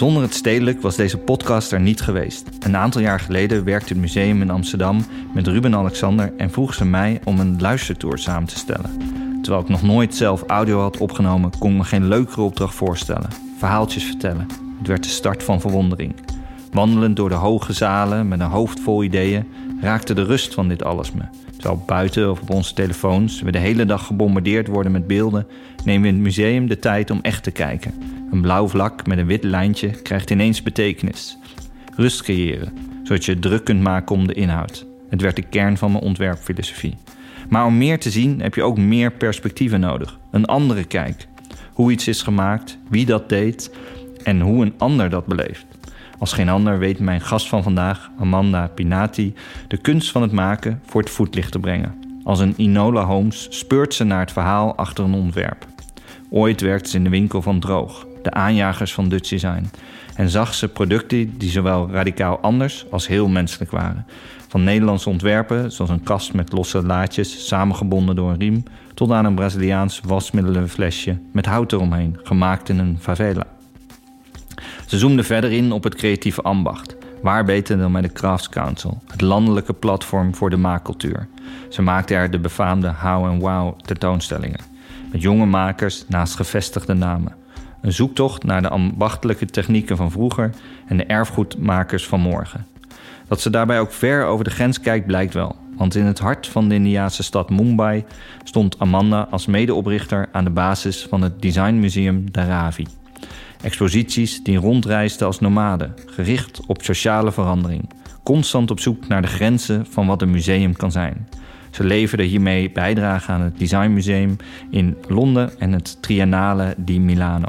Zonder het stedelijk was deze podcast er niet geweest. Een aantal jaar geleden werkte het museum in Amsterdam met Ruben Alexander en vroeg ze mij om een luistertour samen te stellen. Terwijl ik nog nooit zelf audio had opgenomen, kon ik me geen leukere opdracht voorstellen. Verhaaltjes vertellen. Het werd de start van verwondering. Wandelend door de hoge zalen met een hoofd vol ideeën raakte de rust van dit alles me. Terwijl buiten of op onze telefoons we de hele dag gebombardeerd worden met beelden, nemen we in het museum de tijd om echt te kijken. Een blauw vlak met een wit lijntje krijgt ineens betekenis. Rust creëren, zodat je druk kunt maken om de inhoud. Het werd de kern van mijn ontwerpfilosofie. Maar om meer te zien heb je ook meer perspectieven nodig. Een andere kijk. Hoe iets is gemaakt, wie dat deed en hoe een ander dat beleeft. Als geen ander weet mijn gast van vandaag, Amanda Pinati, de kunst van het maken voor het voetlicht te brengen. Als een Inola Holmes speurt ze naar het verhaal achter een ontwerp. Ooit werkte ze in de winkel van Droog, de aanjagers van Dutch Design, en zag ze producten die zowel radicaal anders als heel menselijk waren. Van Nederlandse ontwerpen, zoals een kast met losse laadjes samengebonden door een riem, tot aan een Braziliaans wasmiddelenflesje met hout eromheen, gemaakt in een favela. Ze zoomde verder in op het creatieve ambacht. Waar beter dan bij de Crafts Council, het landelijke platform voor de maakcultuur. Ze maakte er de befaamde How and Wow tentoonstellingen. Met jonge makers naast gevestigde namen. Een zoektocht naar de ambachtelijke technieken van vroeger en de erfgoedmakers van morgen. Dat ze daarbij ook ver over de grens kijkt blijkt wel. Want in het hart van de Indiaanse stad Mumbai stond Amanda als medeoprichter aan de basis van het designmuseum Dharavi. Exposities die rondreisden als nomaden, gericht op sociale verandering. Constant op zoek naar de grenzen van wat een museum kan zijn. Ze leverde hiermee bijdrage aan het Designmuseum in Londen en het Triennale di Milano.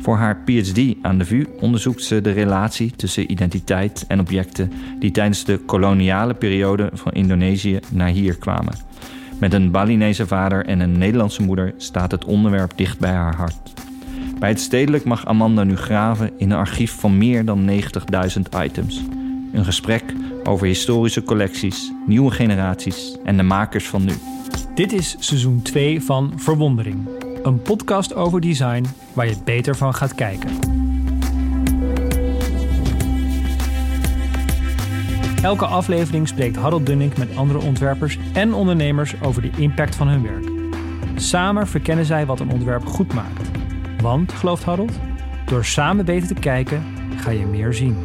Voor haar PhD aan de VU onderzoekt ze de relatie tussen identiteit en objecten die tijdens de koloniale periode van Indonesië naar hier kwamen. Met een Balinese vader en een Nederlandse moeder staat het onderwerp dicht bij haar hart. Bij het stedelijk mag Amanda nu graven in een archief van meer dan 90.000 items. Een gesprek over historische collecties, nieuwe generaties en de makers van nu. Dit is seizoen 2 van Verwondering. Een podcast over design waar je beter van gaat kijken. Elke aflevering spreekt Harold Dunning met andere ontwerpers en ondernemers over de impact van hun werk. Samen verkennen zij wat een ontwerp goed maakt. Want, gelooft Harold, door samen beter te kijken ga je meer zien.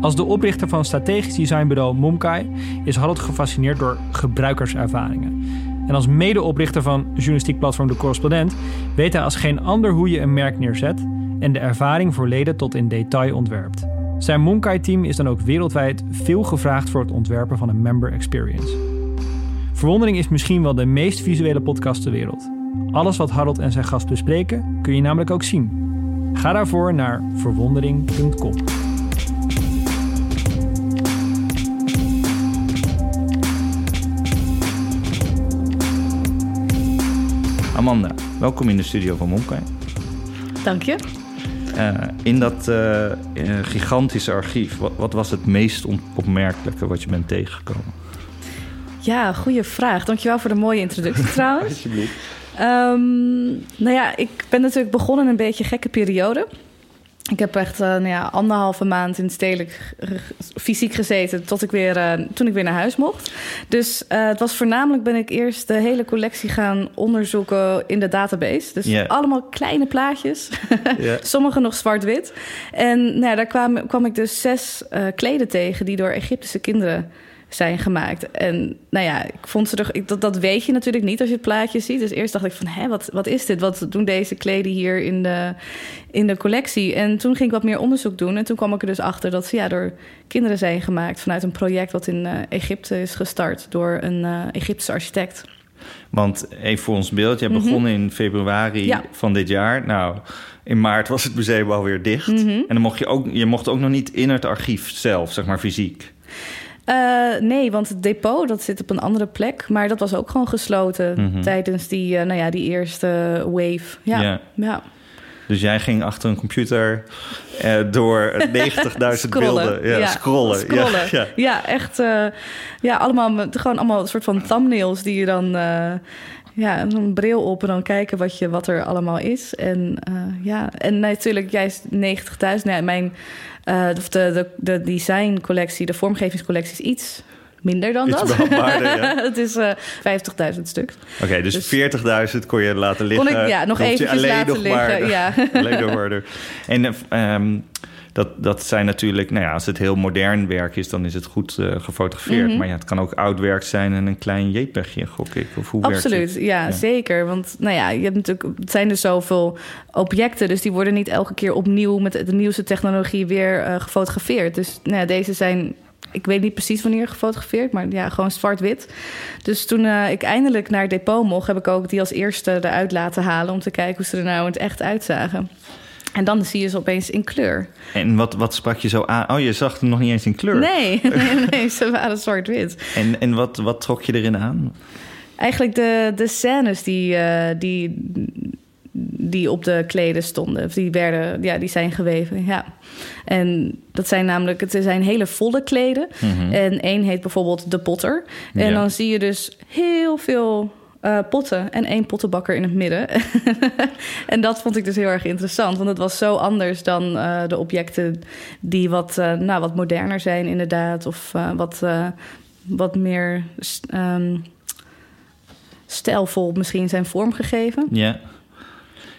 Als de oprichter van strategisch designbureau Momkai is Harold gefascineerd door gebruikerservaringen. En als medeoprichter van journalistiek platform De Correspondent weet hij als geen ander hoe je een merk neerzet en de ervaring voor leden tot in detail ontwerpt. Zijn Momkai-team is dan ook wereldwijd veel gevraagd voor het ontwerpen van een member experience. Verwondering is misschien wel de meest visuele podcast ter wereld. Alles wat Harold en zijn gast bespreken kun je namelijk ook zien. Ga daarvoor naar verwondering.com. Amanda, welkom in de studio van Momkai. Dank je. Uh, in dat uh, uh, gigantische archief, wat, wat, was het meest opmerkelijke wat je bent tegengekomen? Ja, goede vraag. Dankjewel voor de mooie introductie trouwens. Alsjeblieft. Um, nou ja, ik ben natuurlijk begonnen in een beetje gekke periode. Ik heb echt uh, nou ja, anderhalve maand in stedelijk fysiek gezeten tot ik weer, uh, toen ik weer naar huis mocht. Dus uh, het was voornamelijk ben ik eerst de hele collectie gaan onderzoeken in de database. Dus yeah. allemaal kleine plaatjes, yeah. sommige nog zwart-wit. En nou ja, daar kwam, kwam ik dus zes kleden tegen die door Egyptische kinderen zijn gemaakt. En nou ja, ik vond ze er, dat, dat weet je natuurlijk niet als je het plaatje ziet. Dus eerst dacht ik van, hé, wat, wat is dit? Wat doen deze kleden hier in de, in de collectie? En toen ging ik wat meer onderzoek doen. En toen kwam ik er dus achter dat ze ja, door kinderen zijn gemaakt... vanuit een project wat in uh, Egypte is gestart door een uh, Egyptische architect. Want even voor ons beeld, je mm -hmm. begonnen in februari ja. van dit jaar. Nou, in maart was het museum alweer dicht. Mm -hmm. En dan mocht je ook, je mocht ook nog niet in het archief zelf, zeg maar fysiek. Uh, nee, want het depot dat zit op een andere plek. Maar dat was ook gewoon gesloten mm -hmm. tijdens die, uh, nou ja, die eerste wave. Ja, ja. ja. Dus jij ging achter een computer uh, door 90.000 beelden ja, ja, scrollen. scrollen. Ja, ja. echt. ja, allemaal, gewoon allemaal een soort van thumbnails die je dan ja, een bril op en dan kijken wat, je, wat er allemaal is. En uh, ja, en natuurlijk juist 90.000. Nou, mijn uh, de, de, de designcollectie, de vormgevingscollectie is iets minder dan Iets dat. ja. het is uh, 50.000 stuks. Oké, dus, 40.000 kon je laten liggen. Kon ik ja, nog alleen laten liggen. ja. alleen nog En eh, ehm, dat, dat zijn natuurlijk, nou ja, als het heel modern werk is, dan is het goed eh, gefotografeerd. Mhm. Maar ja, het kan ook oud werk zijn en een klein JPEGje, gok ik. Of hoe werkt Absoluut, het? ja, zeker. Want nou ja, je hebt natuurlijk, het zijn dus zoveel objecten, dus die worden niet elke keer opnieuw met de nieuwste technologie weer eh, gefotografeerd. Dus nou ja, deze zijn, ik weet niet precies wanneer gefotografeerd, maar ja, gewoon zwart-wit. Dus toen eh, ik eindelijk naar het depot mocht, heb ik ook die als eerste eruit laten halen om te kijken hoe ze er nou in het echt uitzagen. En dan zie je ze opeens in kleur. En wat, wat sprak je zo aan? Oh, je zag hem nog niet eens in kleur. Nee, nee, nee, ze waren zwart-wit. En, en wat, wat trok je erin aan? Eigenlijk de, de scènes die, eh, die, die op de kleden stonden, of die, werden, ja, die zijn geweven. Ja. En dat zijn namelijk, het zijn hele volle kleden. Mhm. En één heet bijvoorbeeld de potter. En Ja. dan zie je dus heel veel eh, potten en één pottenbakker in het midden. en dat vond ik dus heel erg interessant, want het was zo anders dan eh, de objecten die wat, eh, nou, wat moderner zijn, inderdaad, of wat, wat meer ehm, stijlvol misschien zijn vormgegeven. Ja.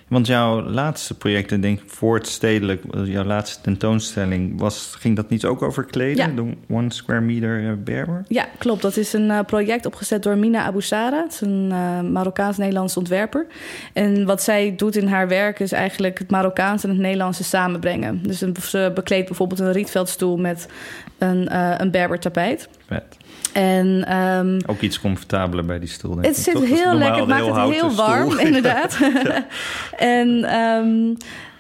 Want jouw laatste project, ik denk voor het stedelijk, jouw laatste tentoonstelling, was, ging dat niet ook over kleden? Ja. De One Square Meter eh, Berber? Ja, klopt. Dat is een eh, project opgezet door Mina Aboussara. Het is een eh, Marokkaans-Nederlands ontwerper. En wat zij doet in haar werk is eigenlijk het Marokkaans en het Nederlandse samenbrengen. Dus een, ze bekleedt bijvoorbeeld een rietveldstoel met een, eh een Berber tapijt. Vet. En ehm, Ook iets comfortabeler bij die stoel, denk het zit is heel lekker, het maakt het heel warm, stoel. inderdaad. en ehm,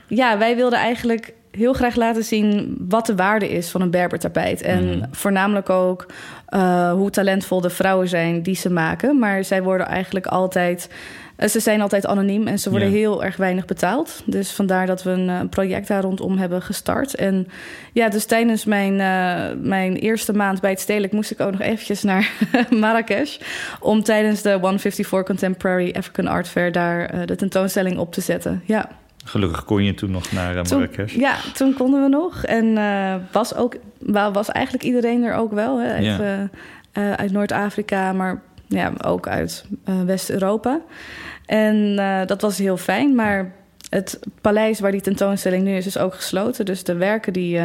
ja, wij wilden eigenlijk heel graag laten zien wat de waarde is van een Berber-tapijt. En Mhm. voornamelijk ook eh, hoe talentvol de vrouwen zijn die ze maken. Maar zij worden eigenlijk altijd... eh, Ze zijn altijd anoniem en ze worden Ja. heel erg weinig betaald. Dus vandaar dat we een eh, project daar rondom hebben gestart. En ja, dus tijdens mijn, mijn eerste maand bij het Stedelijk... moest ik ook nog eventjes naar Marrakesh... om tijdens de 154 Contemporary African Art Fair... daar de tentoonstelling op te zetten. Ja. Gelukkig kon je toen nog naar eh, Toen, Marrakesh. ja, toen konden we nog. En eh, was, ook, wa- was eigenlijk iedereen er ook wel. Hè? Uit, Ja. eh, uit Noord-Afrika, maar ja, ook uit West-Europa. En dat was heel fijn. Maar het paleis waar die tentoonstelling nu is, is ook gesloten. Dus de werken die,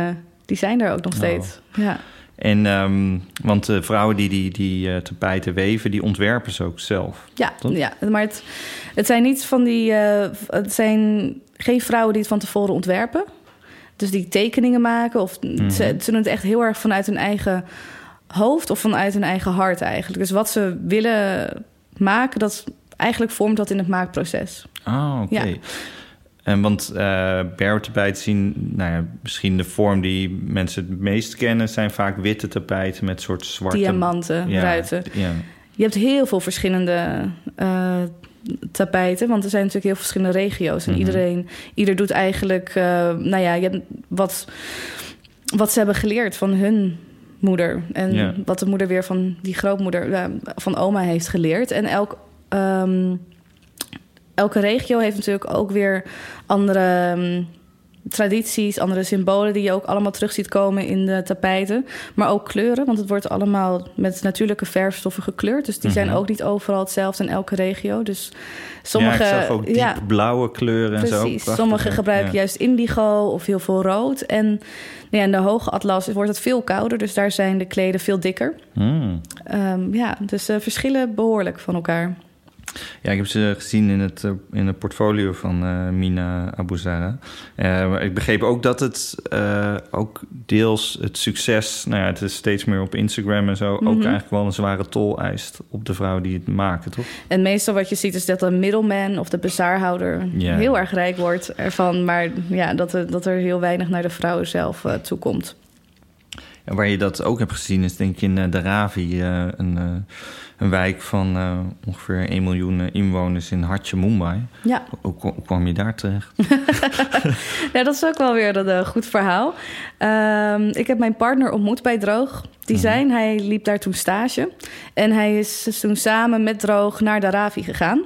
die zijn er ook nog Oh. steeds. Ja. En, ehm, want de vrouwen die die, die eh, tapijten weven, die ontwerpen ze ook zelf. Ja, Toch? ja, maar het, het zijn niet van die. het zijn geen vrouwen die het van tevoren ontwerpen. Dus die tekeningen maken. Of Mhm. ze, ze doen het echt heel erg vanuit hun eigen hoofd of vanuit hun eigen hart eigenlijk. Dus wat ze willen maken, dat eigenlijk vormt dat in het maakproces. Ah, oké. Ja. En want uh, zien, nou ja, misschien de vorm die mensen het meest kennen, zijn vaak witte tapijten met soort zwarte Diamanten, Ja, ruiten. Ja. Je hebt heel veel verschillende eh, tapijten, want er zijn natuurlijk heel verschillende regio's. En Mhm. iedereen, ieder doet eigenlijk, eh, nou ja, je hebt wat, wat ze hebben geleerd van hun moeder. En wat de moeder weer van die grootmoeder, eh, van oma heeft geleerd. En elk, ehm, elke regio heeft natuurlijk ook weer andere ehm, tradities, andere symbolen die je ook allemaal terug ziet komen in de tapijten. Maar ook kleuren, want het wordt allemaal met natuurlijke verfstoffen gekleurd. Dus die zijn Mhm. ook niet overal hetzelfde in elke regio. Dus sommige. ja, ik ook diep ja, blauwe kleuren en zo. Precies. Hè? gebruiken Ja. juist indigo of heel veel rood. En nou ja, in de hoge atlas wordt het veel kouder, dus daar zijn de kleden veel dikker. Hmm. Ehm, ja, dus ze verschillen behoorlijk van elkaar. Ja, ik heb ze gezien in het, eh, in het portfolio van eh, Mina Abuzara. Eh, maar ik begreep ook dat het eh, ook deels het succes... Nou ja, het is steeds meer op Instagram en zo... ook Mhm. eigenlijk wel een zware tol eist op de vrouwen die het maken, toch? En meestal wat je ziet is dat de middleman of de bazaarhouder Ja. heel erg rijk wordt ervan. Maar ja, dat er, dat er heel weinig naar de vrouwen zelf eh, toekomt. En waar je dat ook hebt gezien is denk ik in uh, Dharavi, uh, een, uh, een wijk van ongeveer 1 miljoen inwoners in hartje Mumbai. Ja. Hoe, kwam je daar terecht? ja, dat is ook wel weer een goed verhaal. Um, ik heb mijn partner ontmoet bij Droog Design. Mm Hij liep daar toen stage. En hij is toen samen met Droog naar Dharavi gegaan.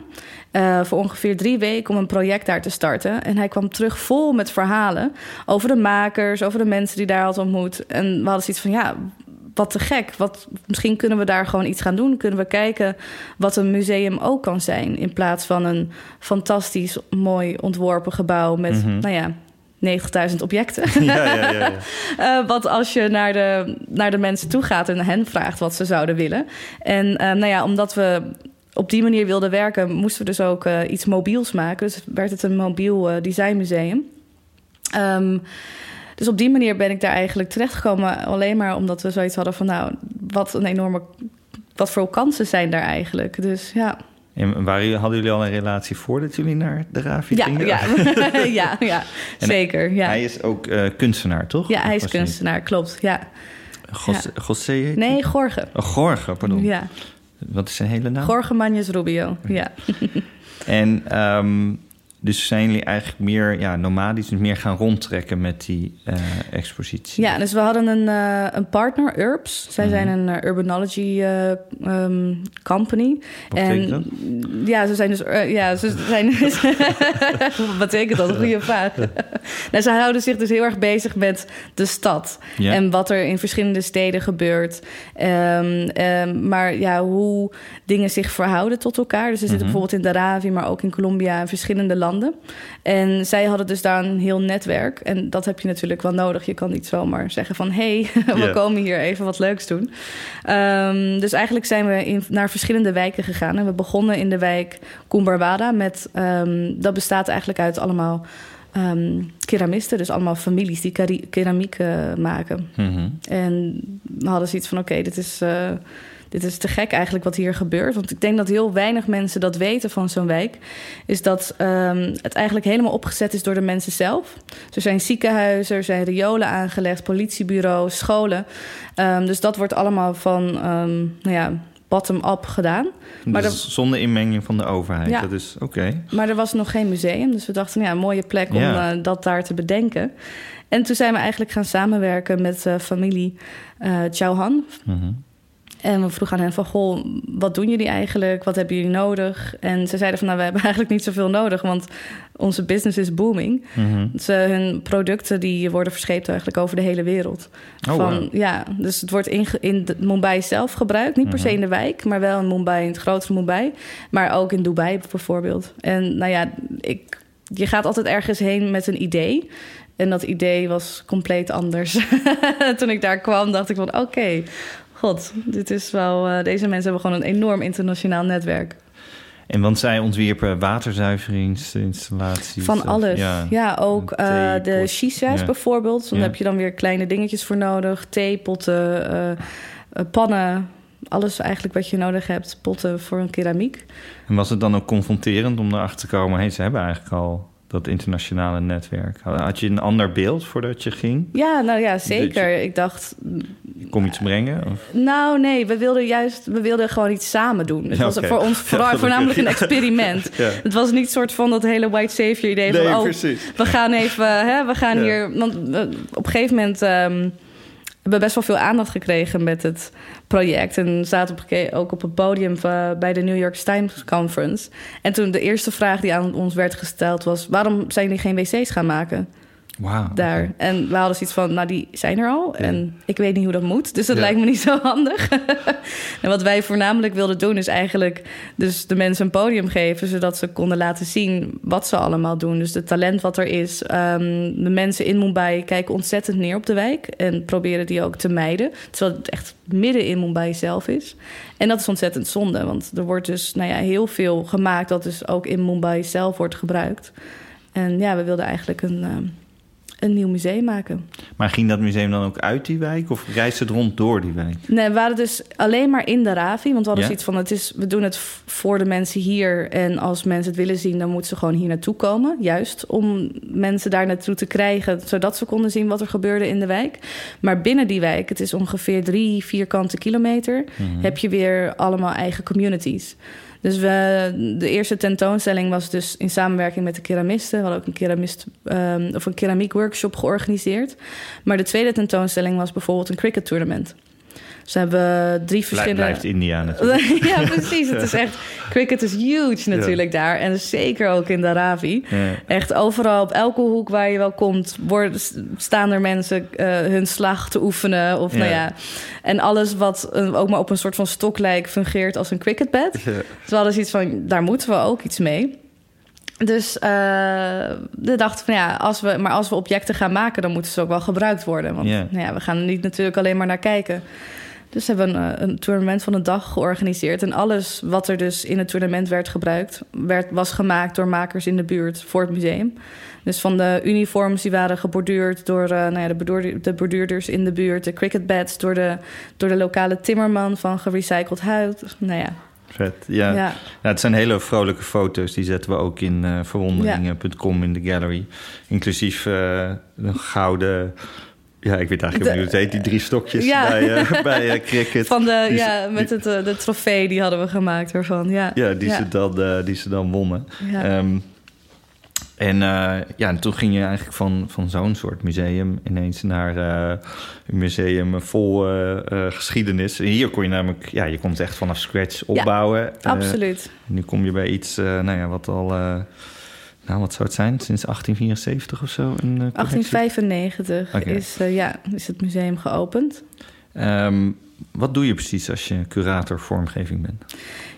Uh, voor ongeveer drie weken om een project daar te starten. En hij kwam terug vol met verhalen over de makers, over de mensen die daar had ontmoet. En we hadden zoiets van, ja, wat te gek. Wat, misschien kunnen we daar gewoon iets gaan doen. Kunnen we kijken wat een museum ook kan zijn. In plaats van een fantastisch mooi ontworpen gebouw met, mm -hmm. nou ja, 90.000 objecten. Ja, ja, ja, uh, wat als je naar de, naar de mensen toe gaat en hen vraagt wat ze zouden willen. En uh, nou ja, omdat we op die manier wilden werken, moesten we dus ook uh, iets mobiels maken. Dus werd het een mobiel designmuseum. Um, dus op die manier ben ik daar eigenlijk terechtgekomen. Alleen maar omdat we zoiets hadden van, nou, wat een enorme. Wat voor kansen zijn daar eigenlijk? Dus ja. En waar, hadden jullie al een relatie voordat jullie naar de Ravi ja, gingen? Ja, ja, ja zeker. Ja. Hij is ook uh, kunstenaar, toch? Ja, hij is kunstenaar, klopt. Ja. José, ja. José heet Nee, Gorge. Oh, Gorge, pardon. Ja. Wat is zijn hele naam? Jorge Rubio, ja. en um, dus zijn jullie eigenlijk meer ja, nomadisch, dus meer gaan rondtrekken met die uh, expositie? Ja, dus we hadden een, uh, een partner, Urbs. Zij mm -hmm. zijn een uh, urbanology um, company. Wat en dat? ja, ze zijn dus ja, ze zijn. Wat betekent dat? Goede vraag. nou, ze houden zich dus heel erg bezig met de stad en wat er in verschillende steden gebeurt. Um, um, maar ja, hoe dingen zich verhouden tot elkaar. Dus ze zitten mm -hmm. bijvoorbeeld in Dharavi, maar ook in Colombia en verschillende landen. En zij hadden dus daar een heel netwerk. En dat heb je natuurlijk wel nodig. Je kan niet zomaar zeggen van... hé, hey, we komen hier even wat leuks doen. Ehm, dus eigenlijk zijn we in, naar verschillende wijken gegaan. En we begonnen in de wijk Kumbarwada met... ehm, dat bestaat eigenlijk uit allemaal ehm, keramisten. Dus allemaal families die keramiek eh, maken. Mhm. En we hadden zoiets van: oké, dit is. eh, dit is te gek eigenlijk wat hier gebeurt. Want ik denk dat heel weinig mensen dat weten van zo'n wijk. Is dat ehm, het eigenlijk helemaal opgezet is door de mensen zelf. Dus er zijn ziekenhuizen, er zijn riolen aangelegd, politiebureaus, scholen. Ehm, dus dat wordt allemaal van ehm, nou ja, bottom-up gedaan. Maar dus zonder inmenging van de overheid. Ja. Dat is oké. Maar er was nog geen museum. Dus we dachten, ja, een mooie plek om Ja. eh, dat daar te bedenken. En toen zijn we eigenlijk gaan samenwerken met eh, familie eh Chauhan. Mhm. En we vroegen aan hen van, goh, wat doen jullie eigenlijk? Wat hebben jullie nodig? En ze zeiden van, nou, we hebben eigenlijk niet zoveel nodig... want onze business is booming. Dus, eh, hun producten die worden verscheept eigenlijk over de hele wereld. Oh, van, wow. Ja, dus het wordt in, in Mumbai zelf gebruikt. Niet per se Mhm. in de wijk, maar wel in Mumbai, in het grotere Mumbai. Maar ook in Dubai bijvoorbeeld. En nou ja, ik, je gaat altijd ergens heen met een idee... En dat idee was compleet anders. Toen ik daar kwam, dacht ik van oké, god, dit is wel. eh, deze mensen hebben gewoon een enorm internationaal netwerk. En want zij ontwierpen waterzuiveringsinstallaties. Van alles. Ja, ook eh, de shisha's ja. bijvoorbeeld. Dan Ja. heb je dan weer kleine dingetjes voor nodig. Theepotten, eh, pannen. Alles eigenlijk wat je nodig hebt. Potten voor een keramiek. En was het dan ook confronterend om erachter te komen... Hey, ze hebben eigenlijk al dat internationale netwerk. Had je een ander beeld voordat je ging? Ja, nou ja, zeker. Ik dacht, Kom iets brengen? Of? nou nee, we wilden juist, we wilden gewoon iets samen doen. Het Ja, was voor ons Ja, vooral, voornamelijk een experiment. Ja. Het was niet soort van dat hele white savior idee van... oh, precies. we gaan even, hè, we gaan Ja. hier... Want we- op een gegeven moment ehm, hebben we best wel veel aandacht gekregen met het project. En zaten op, ook op het podium eh, bij de New York Times Conference. En toen de eerste vraag die aan ons werd gesteld was... waarom zijn jullie geen wc's gaan maken Wauw. daar? En we hadden zoiets van, nou die zijn er al. Ja. En ik weet niet hoe dat moet, dus dat Ja. lijkt me niet zo handig. en wat wij voornamelijk wilden doen is eigenlijk... dus de mensen een podium geven... zodat ze konden laten zien wat ze allemaal doen. Dus het talent wat er is. Ehm, de mensen in Mumbai kijken ontzettend neer op de wijk... en proberen die ook te mijden. Terwijl het echt midden in Mumbai zelf is. En dat is ontzettend zonde, want er wordt dus nou ja, heel veel gemaakt... dat dus ook in Mumbai zelf wordt gebruikt. En ja, we wilden eigenlijk een... ehm, een nieuw museum maken. Maar ging dat museum dan ook uit die wijk of reisde het rond door die wijk? Nee, we waren dus alleen maar in de Ravi. Want we hadden Ja? zoiets van, het is, we doen het voor de mensen hier. En als mensen het willen zien, dan moeten ze gewoon hier naartoe komen. Juist om mensen daar naartoe te krijgen, zodat ze konden zien wat er gebeurde in de wijk. Maar binnen die wijk, het is ongeveer drie vierkante kilometer, heb je weer allemaal eigen communities. Dus we, de eerste tentoonstelling was dus in samenwerking met de keramisten. We hadden ook een, keramist, ehm, of een keramiek workshop georganiseerd. Maar de tweede tentoonstelling was bijvoorbeeld een cricket tournament. Dus we hebben drie verschillende... Blijft India natuurlijk. ja, precies. Het is echt... Cricket is huge natuurlijk daar. En zeker ook in Dharavi. Ja. Echt overal, op elke hoek waar je wel komt... Worden, staan er mensen eh, hun slag te oefenen. Of, Ja. nou ja, en alles wat ook maar op een soort van stok lijkt... fungeert als een cricketbed. Dus we hadden zoiets van, daar moeten we ook iets mee. Dus eh we dachten van ja, als we, maar als we objecten gaan maken, dan moeten ze ook wel gebruikt worden. Want Ja. nou ja, we gaan er niet natuurlijk alleen maar naar kijken. Dus we hebben een, eh, een tournament van een dag georganiseerd. En alles wat er dus in het tournament werd gebruikt, werd, was gemaakt door makers in de buurt voor het museum. Dus van de uniforms die waren geborduurd door eh, nou ja, de, borduur- de borduurders in de buurt, de cricketbeds door de, door de lokale timmerman van gerecycled hout. Nou ja, Vet. Ja. ja. Ja, het zijn hele vrolijke foto's. Die zetten we ook in eh verwonderingen.com in de gallery. Inclusief een gouden... Ja, ik weet eigenlijk niet hoe het heet. Die drie stokjes Ja. bij, eh, bij eh, cricket. Van de, Die- ja, met het, eh, de trofee, die hadden we gemaakt ervan. Ja, Ja, die, ja. Ze dan, die ze dan wonnen. Ja. Ehm, en ja, en toen ging je eigenlijk van, van zo'n soort museum ineens naar een museum vol geschiedenis. En hier kon je namelijk, ja, je kon het echt vanaf scratch opbouwen. Absoluut. nu kom je bij iets, nou ja, wat al, nou wat zou het zijn, sinds 1874 of zo? Een, eh, collectie? 1895 Oké. is, eh, ja, is het museum geopend. Ehm, wat doe je precies als je curator vormgeving bent?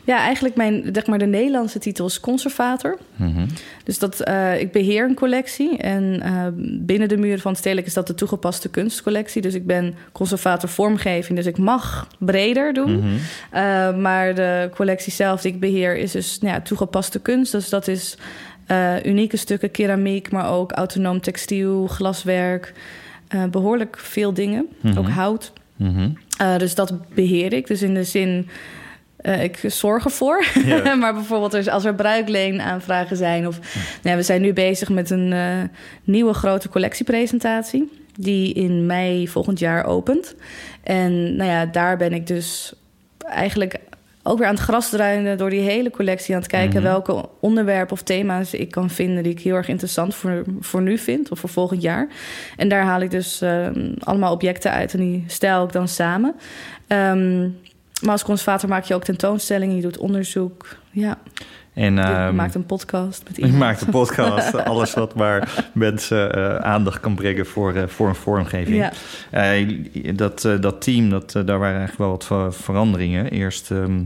Ja, eigenlijk mijn, zeg maar, de Nederlandse titel is conservator. Mhm. Dus dat, eh, ik beheer een collectie. En eh, binnen de muren van het stedelijk is dat de toegepaste kunstcollectie. Dus ik ben conservator vormgeving. Dus ik mag breder doen. Mhm. Uh, maar de collectie zelf die ik beheer is dus nou ja, toegepaste kunst. Dus dat is uh, unieke stukken keramiek, maar ook autonoom textiel, glaswerk. Uh, behoorlijk veel dingen. Mhm. Ook hout. Mhm. Uh, dus dat beheer ik. Dus in de zin, ik zorg ervoor. Maar bijvoorbeeld als er bruikleenaanvragen zijn... of nou we zijn nu bezig met een nieuwe grote collectiepresentatie... die in mei volgend jaar opent. En nou ja, daar ben ik dus eigenlijk ook weer aan het grasdruinen door die hele collectie aan het kijken Mhm. welke onderwerpen of thema's ik kan vinden die ik heel erg interessant voor, voor nu vind of voor volgend jaar. En daar haal ik dus uh, allemaal objecten uit en die stel ik dan samen. Um, maar als conservator maak je ook tentoonstellingen, je doet onderzoek. Ja. En, je ehm, maakt een podcast met Je iemand. maakt een podcast, alles wat maar mensen eh, aandacht kan brengen voor, eh, voor een vormgeving. Ja. Eh, dat, dat team, dat, daar waren eigenlijk wel wat ver- veranderingen. Eerst ehm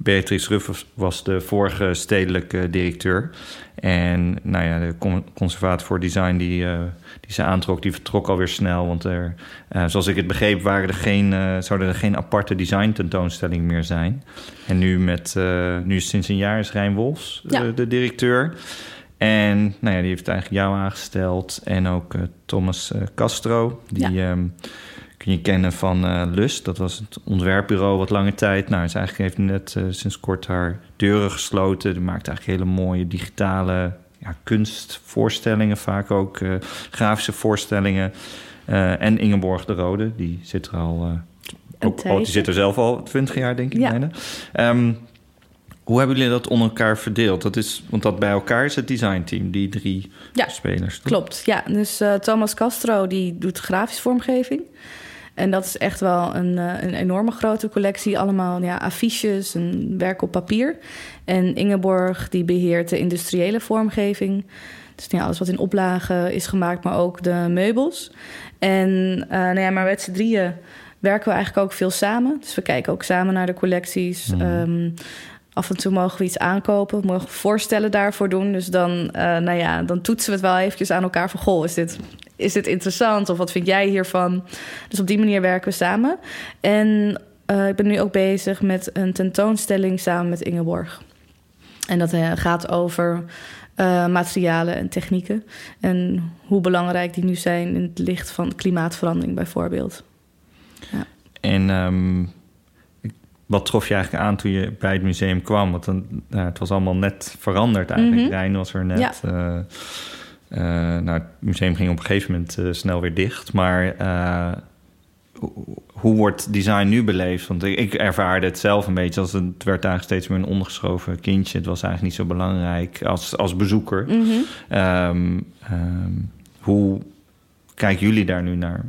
Beatrice Ruff was- de vorige stedelijke directeur. En nou ja, de con- conservator voor design die, eh, die ze aantrok, die vertrok alweer snel. Want er, eh, zoals ik het begreep, waren er geen, eh, zouden er geen aparte design tentoonstelling meer zijn. En nu, met, nu sinds een jaar is Rijn Wolfs Ja. de directeur. En nou ja, die heeft eigenlijk jou aangesteld. En ook Thomas Castro. Die ehm, kun je kennen van eh, Lust. Dat was het ontwerpbureau wat lange tijd. Nou, ze eigenlijk heeft net eh, sinds kort haar deuren gesloten. Die maakt eigenlijk hele mooie digitale ja, kunstvoorstellingen. Vaak ook eh, grafische voorstellingen. En Ingeborg de Rode, die zit er al... ook, oh, die zit er zelf al 20 jaar, denk ik Ja. Ehm, hoe hebben jullie dat onder elkaar verdeeld? Dat is, want dat bij elkaar is het designteam, die drie Ja, spelers. toch? Klopt, ja. Dus Thomas Castro die doet grafisch vormgeving. En dat is echt wel een, eh, een enorme grote collectie. Allemaal ja, affiches en werk op papier. En Ingeborg die beheert de industriële vormgeving. Dus ja, alles wat in oplagen is gemaakt, maar ook de meubels. En eh nou ja, maar met z'n drieën werken we eigenlijk ook veel samen. Dus we kijken ook samen naar de collecties. Mhm. Ehm, af en toe mogen we iets aankopen, mogen we voorstellen daarvoor doen. Dus dan, eh, nou ja, dan toetsen we het wel eventjes aan elkaar van... goh, is dit, is dit interessant of wat vind jij hiervan? Dus op die manier werken we samen. En eh, ik ben nu ook bezig met een tentoonstelling samen met Ingeborg. En dat eh, gaat over uh, materialen en technieken. En hoe belangrijk die nu zijn in het licht van klimaatverandering bijvoorbeeld. Ja. En um, wat trof je eigenlijk aan toen je bij het museum kwam? Want dan, nou, het was allemaal net veranderd eigenlijk. Mm Rijn was er net. Ja. Uh, nou, het museum ging op een gegeven moment uh, snel weer dicht. Maar hoe wordt design nu beleefd? Want ik ervaarde het zelf een beetje als het werd eigenlijk steeds meer een ondergeschoven kindje. Het was eigenlijk niet zo belangrijk als, als bezoeker. Mm -hmm. um, um, hoe kijken jullie daar nu naar?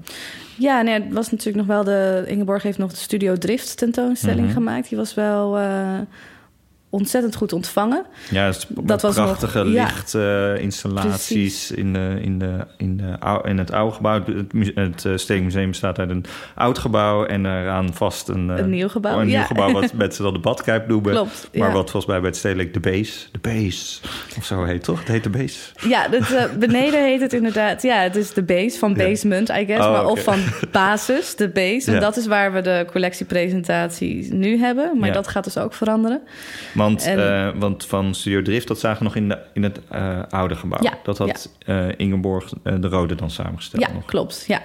Ja, nee, het was natuurlijk nog wel de... Ingeborg heeft nog de Studio Drift tentoonstelling mm -hmm. gemaakt. Die was wel... Ontzettend goed ontvangen. Ja, dat, dat was prachtige nog, lichtinstallaties ja, in, de, in, de, in, de, in het oude gebouw. Het, het uh, Steekmuseum bestaat uit een oud gebouw en eraan vast een, een nieuw gebouw. Oh, een ja. nieuw gebouw wat mensen dan de badkuip noemen. Klopt, maar wat volgens mij bij het stedelijk de base, de base of zo heet toch? Het heet de base. Ja, beneden heet het inderdaad. Ja, het is de base van basement, I guess, oh, maar okay. of van basis, de base. En dat is waar we de collectiepresentatie nu hebben, maar dat gaat dus ook veranderen. Want, en, uh, want van Studio Drift, dat zagen we nog in, de, in het uh, oude gebouw. Ja, dat had ja. uh, Ingeborg de Rode dan samengesteld. Ja, nog. klopt. Ja.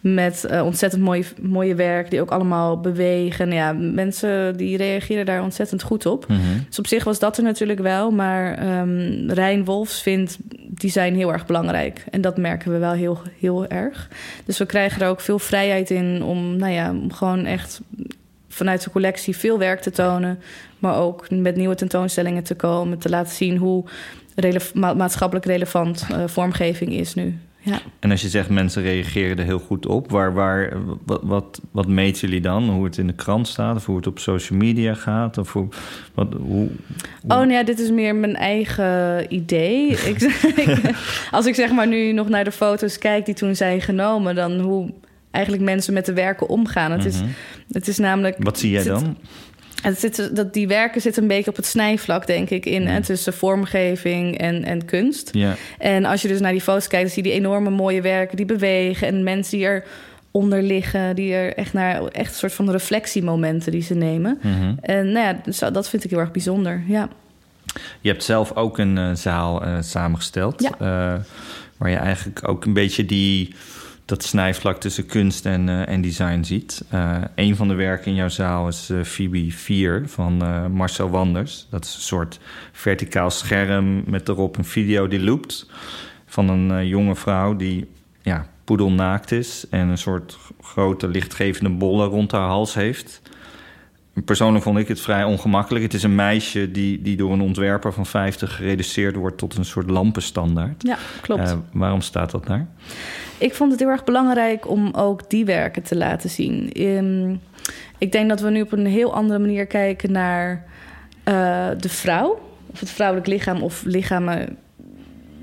Met ontzettend mooie, mooie werk, die ook allemaal bewegen. Ja, mensen die reageren daar ontzettend goed op. Mm -hmm. Dus op zich was dat er natuurlijk wel. Maar um, Rijn Wolfs vindt design heel erg belangrijk. En dat merken we wel heel, heel erg. Dus we krijgen er ook veel vrijheid in om, nou ja, om gewoon echt vanuit de collectie veel werk te tonen. Maar ook met nieuwe tentoonstellingen te komen. Te laten zien hoe ma maatschappelijk relevant uh, vormgeving is nu. Ja. En als je zegt mensen reageren er heel goed op, waar, waar, wat, wat, wat meten jullie dan? Hoe het in de krant staat of hoe het op social media gaat? Of hoe, wat, hoe, hoe... Oh, nou ja, dit is meer mijn eigen idee. ik, als ik zeg maar nu nog naar de foto's kijk die toen zijn genomen, dan hoe eigenlijk mensen met de werken omgaan. Het, mm -hmm. is, het is namelijk. Wat zie jij dan? Het zit, dat die werken zitten een beetje op het snijvlak, denk ik, in. Hè, tussen vormgeving en, en kunst. Ja. En als je dus naar die foto's kijkt, dan zie je die enorme mooie werken die bewegen. En mensen die eronder liggen, die er echt naar echt een soort van reflectiemomenten die ze nemen. Mm -hmm. En nou ja, dat vind ik heel erg bijzonder. Ja. Je hebt zelf ook een uh, zaal uh, samengesteld. Ja. Uh, waar je eigenlijk ook een beetje die dat snijvlak tussen kunst en, uh, en design ziet. Uh, een van de werken in jouw zaal is uh, Phoebe 4 van Marcel Wanders. Dat is een soort verticaal scherm met erop een video die loopt. Van een jonge vrouw die ja, poedelnaakt is en een soort grote lichtgevende bollen rond haar hals heeft. Persoonlijk vond ik het vrij ongemakkelijk. Het is een meisje die, die door een ontwerper van 50 gereduceerd wordt tot een soort lampenstandaard. Ja, klopt. waarom staat dat daar? Ik vond het heel erg belangrijk om ook die werken te laten zien. Um, ik denk dat we nu op een heel andere manier kijken naar uh, de vrouw, of het vrouwelijk lichaam of lichamen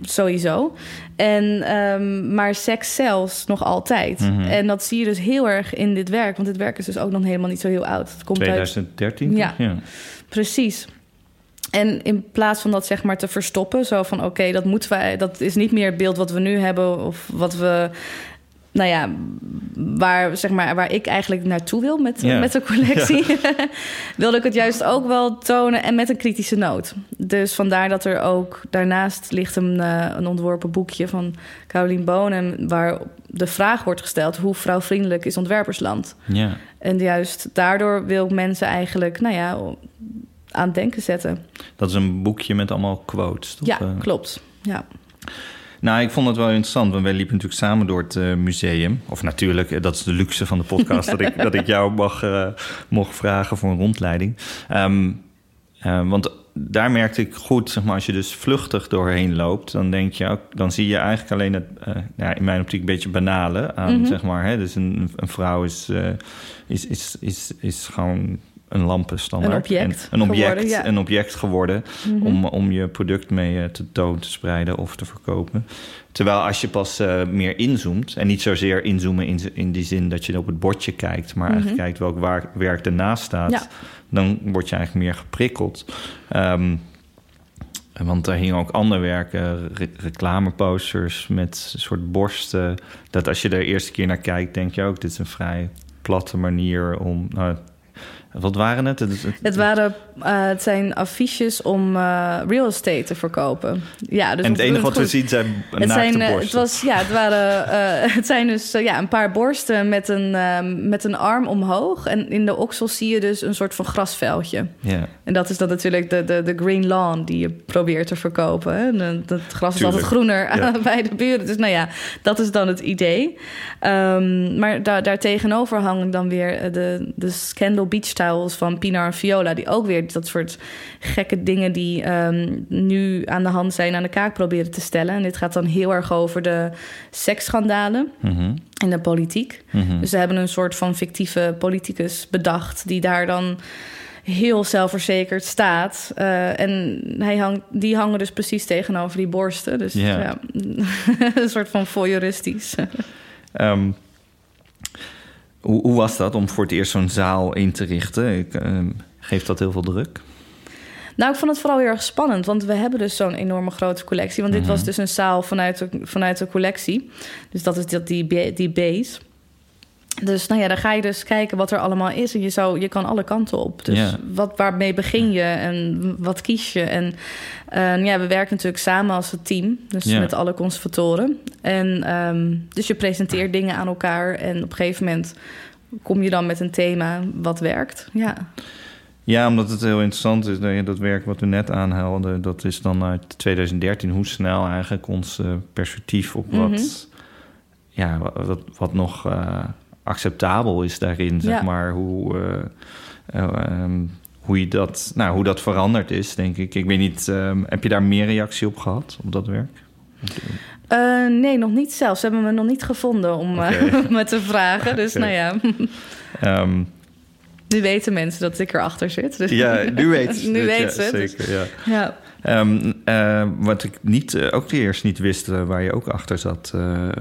sowieso. En, um, maar seks zelfs nog altijd. Mhm. Mm -hmm. En dat zie je dus heel erg in dit werk. Want dit werk is dus ook nog helemaal niet zo heel oud. Het komt 2013? Uit... Ja, ja, precies. En in plaats van dat zeg maar te verstoppen, zo van oké, okay, dat moeten wij, dat is niet meer het beeld wat we nu hebben of wat we, nou ja, waar zeg maar waar ik eigenlijk naartoe wil met, met de collectie, wilde ik het juist ook wel tonen en met een kritische noot. Dus vandaar dat er ook daarnaast ligt een, uh, een ontworpen boekje van Caroline Bonen waar de vraag wordt gesteld hoe vrouwvriendelijk is ontwerpersland. En juist daardoor wil ik mensen eigenlijk, nou ja aan het denken zetten. Dat is een boekje met allemaal quotes. Toch? Ja, klopt. Ja. Nou, ik vond het wel interessant, want wij liepen natuurlijk samen door het uh, museum. Of natuurlijk, dat is de luxe van de podcast, dat, ik, dat ik jou mag, uh, mocht vragen voor een rondleiding. Um, uh, want daar merkte ik goed, zeg maar, als je dus vluchtig doorheen loopt, dan denk je ook, dan zie je eigenlijk alleen het, ja, in mijn optiek een beetje banale aan, mm -hmm. zeg maar. Hè? Dus een, een vrouw is, is, is, is, is gewoon een lampenstandaard. Een object. En een object geworden, ja. een object geworden mm -hmm. om, om je product mee uh, te toon te spreiden of te verkopen. Terwijl als je pas uh, meer inzoomt, en niet zozeer inzoomen in, in die zin dat je op het bordje kijkt, maar mm -hmm. eigenlijk kijkt welk waar, werk ernaast staat, ja. dan word je eigenlijk meer geprikkeld. Um, want er hingen ook andere werken, re reclameposters met een soort borsten. Dat als je er de eerste keer naar kijkt, denk je ook, dit is een vrij platte manier om. Nou, Wat waren het? Het, het- Het, waren, eh, het zijn affiches om eh, real estate te verkopen. Ja, dus en het enige wat we zien zijn Het zijn, eh, het, borsten. was, ja, het, waren, het zijn dus ja, een paar borsten met een, eh, met een arm omhoog. En in de oksel zie je dus een soort van grasveldje. Ja, En dat is dan natuurlijk de, de, de green lawn die je probeert te verkopen. Hè? En, eh, Dat gras is altijd groener Ja. bij de buren. Dus nou ja, dat is dan het idee. Ehm, maar daar, daar tegenover hangen dan weer de, de Scandal Beach Van Pinar en Viola. Die ook weer dat soort gekke dingen die ehm, nu aan de hand zijn aan de kaak proberen te stellen. En dit gaat dan heel erg over de seksschandalen Mhm, in de politiek. mhm. Dus ze hebben een soort van fictieve politicus bedacht... die daar dan heel zelfverzekerd staat. Eh, en hij hangt, die hangen dus precies tegenover die borsten. Dus Ja. ja, een soort van voyeuristisch. Ehm, hoe, hoe was dat om voor het eerst zo'n zaal in te richten? Ik, ehm, geeft dat heel veel druk? Nou, ik vond het vooral heel erg spannend, want we hebben dus zo'n enorme grote collectie. Want dit Mhm. was dus een zaal vanuit de, vanuit de collectie. Dus dat is dat, die, die base. Dus nou ja, dan ga je dus kijken wat er allemaal is. En je, zou, je kan alle kanten op. Dus wat, waarmee begin je en wat kies je? En eh, ja, we werken natuurlijk samen als een team. Dus met alle conservatoren. En ehm, dus je presenteert dingen aan elkaar. En op een gegeven moment kom je dan met een thema wat werkt. Ja. Ja, omdat het heel interessant is. Dat, je- dat werk wat we net aanhaalden, dat is dan uit 2013. Hoe snel eigenlijk ons eh, perspectief op wat, Mhm. ja, wat, wat, wat nog eh, acceptabel is daarin, zeg Ja. maar. Hoe, eh, eh, ehm, hoe, je dat, nou, hoe dat veranderd is, denk ik. Ik weet niet, ehm, heb je daar meer reactie op gehad, op dat werk? Eh, nee, nog niet zelf. Ze hebben me nog niet gevonden om Oké. me te vragen. Dus nou ja, Ehm, nu weten mensen dat ik erachter zit. Dus ja, nu weet ze Nu ja, ze dus- Zeker, ja. ja. Ehm, eh, wat ik niet, eh, ook eerst niet wist, eh, waar je ook achter zat,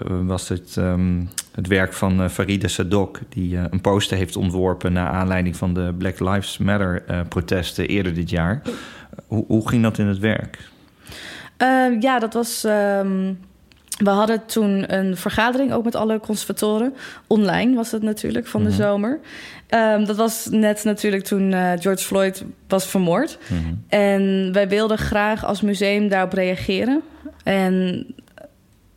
was het, ehm, het werk van Farida Sadok, die een poster heeft ontworpen naar aanleiding van de Black Lives Matter protesten eerder dit jaar. Hoe, hoe ging dat in het werk? Eh, ja, dat was. ehm, we hadden toen een vergadering ook met alle conservatoren. Online was het natuurlijk van de Mhm. zomer. Ehm, dat was net natuurlijk toen eh, George Floyd was vermoord. Mhm. En wij wilden graag als museum daarop reageren. En,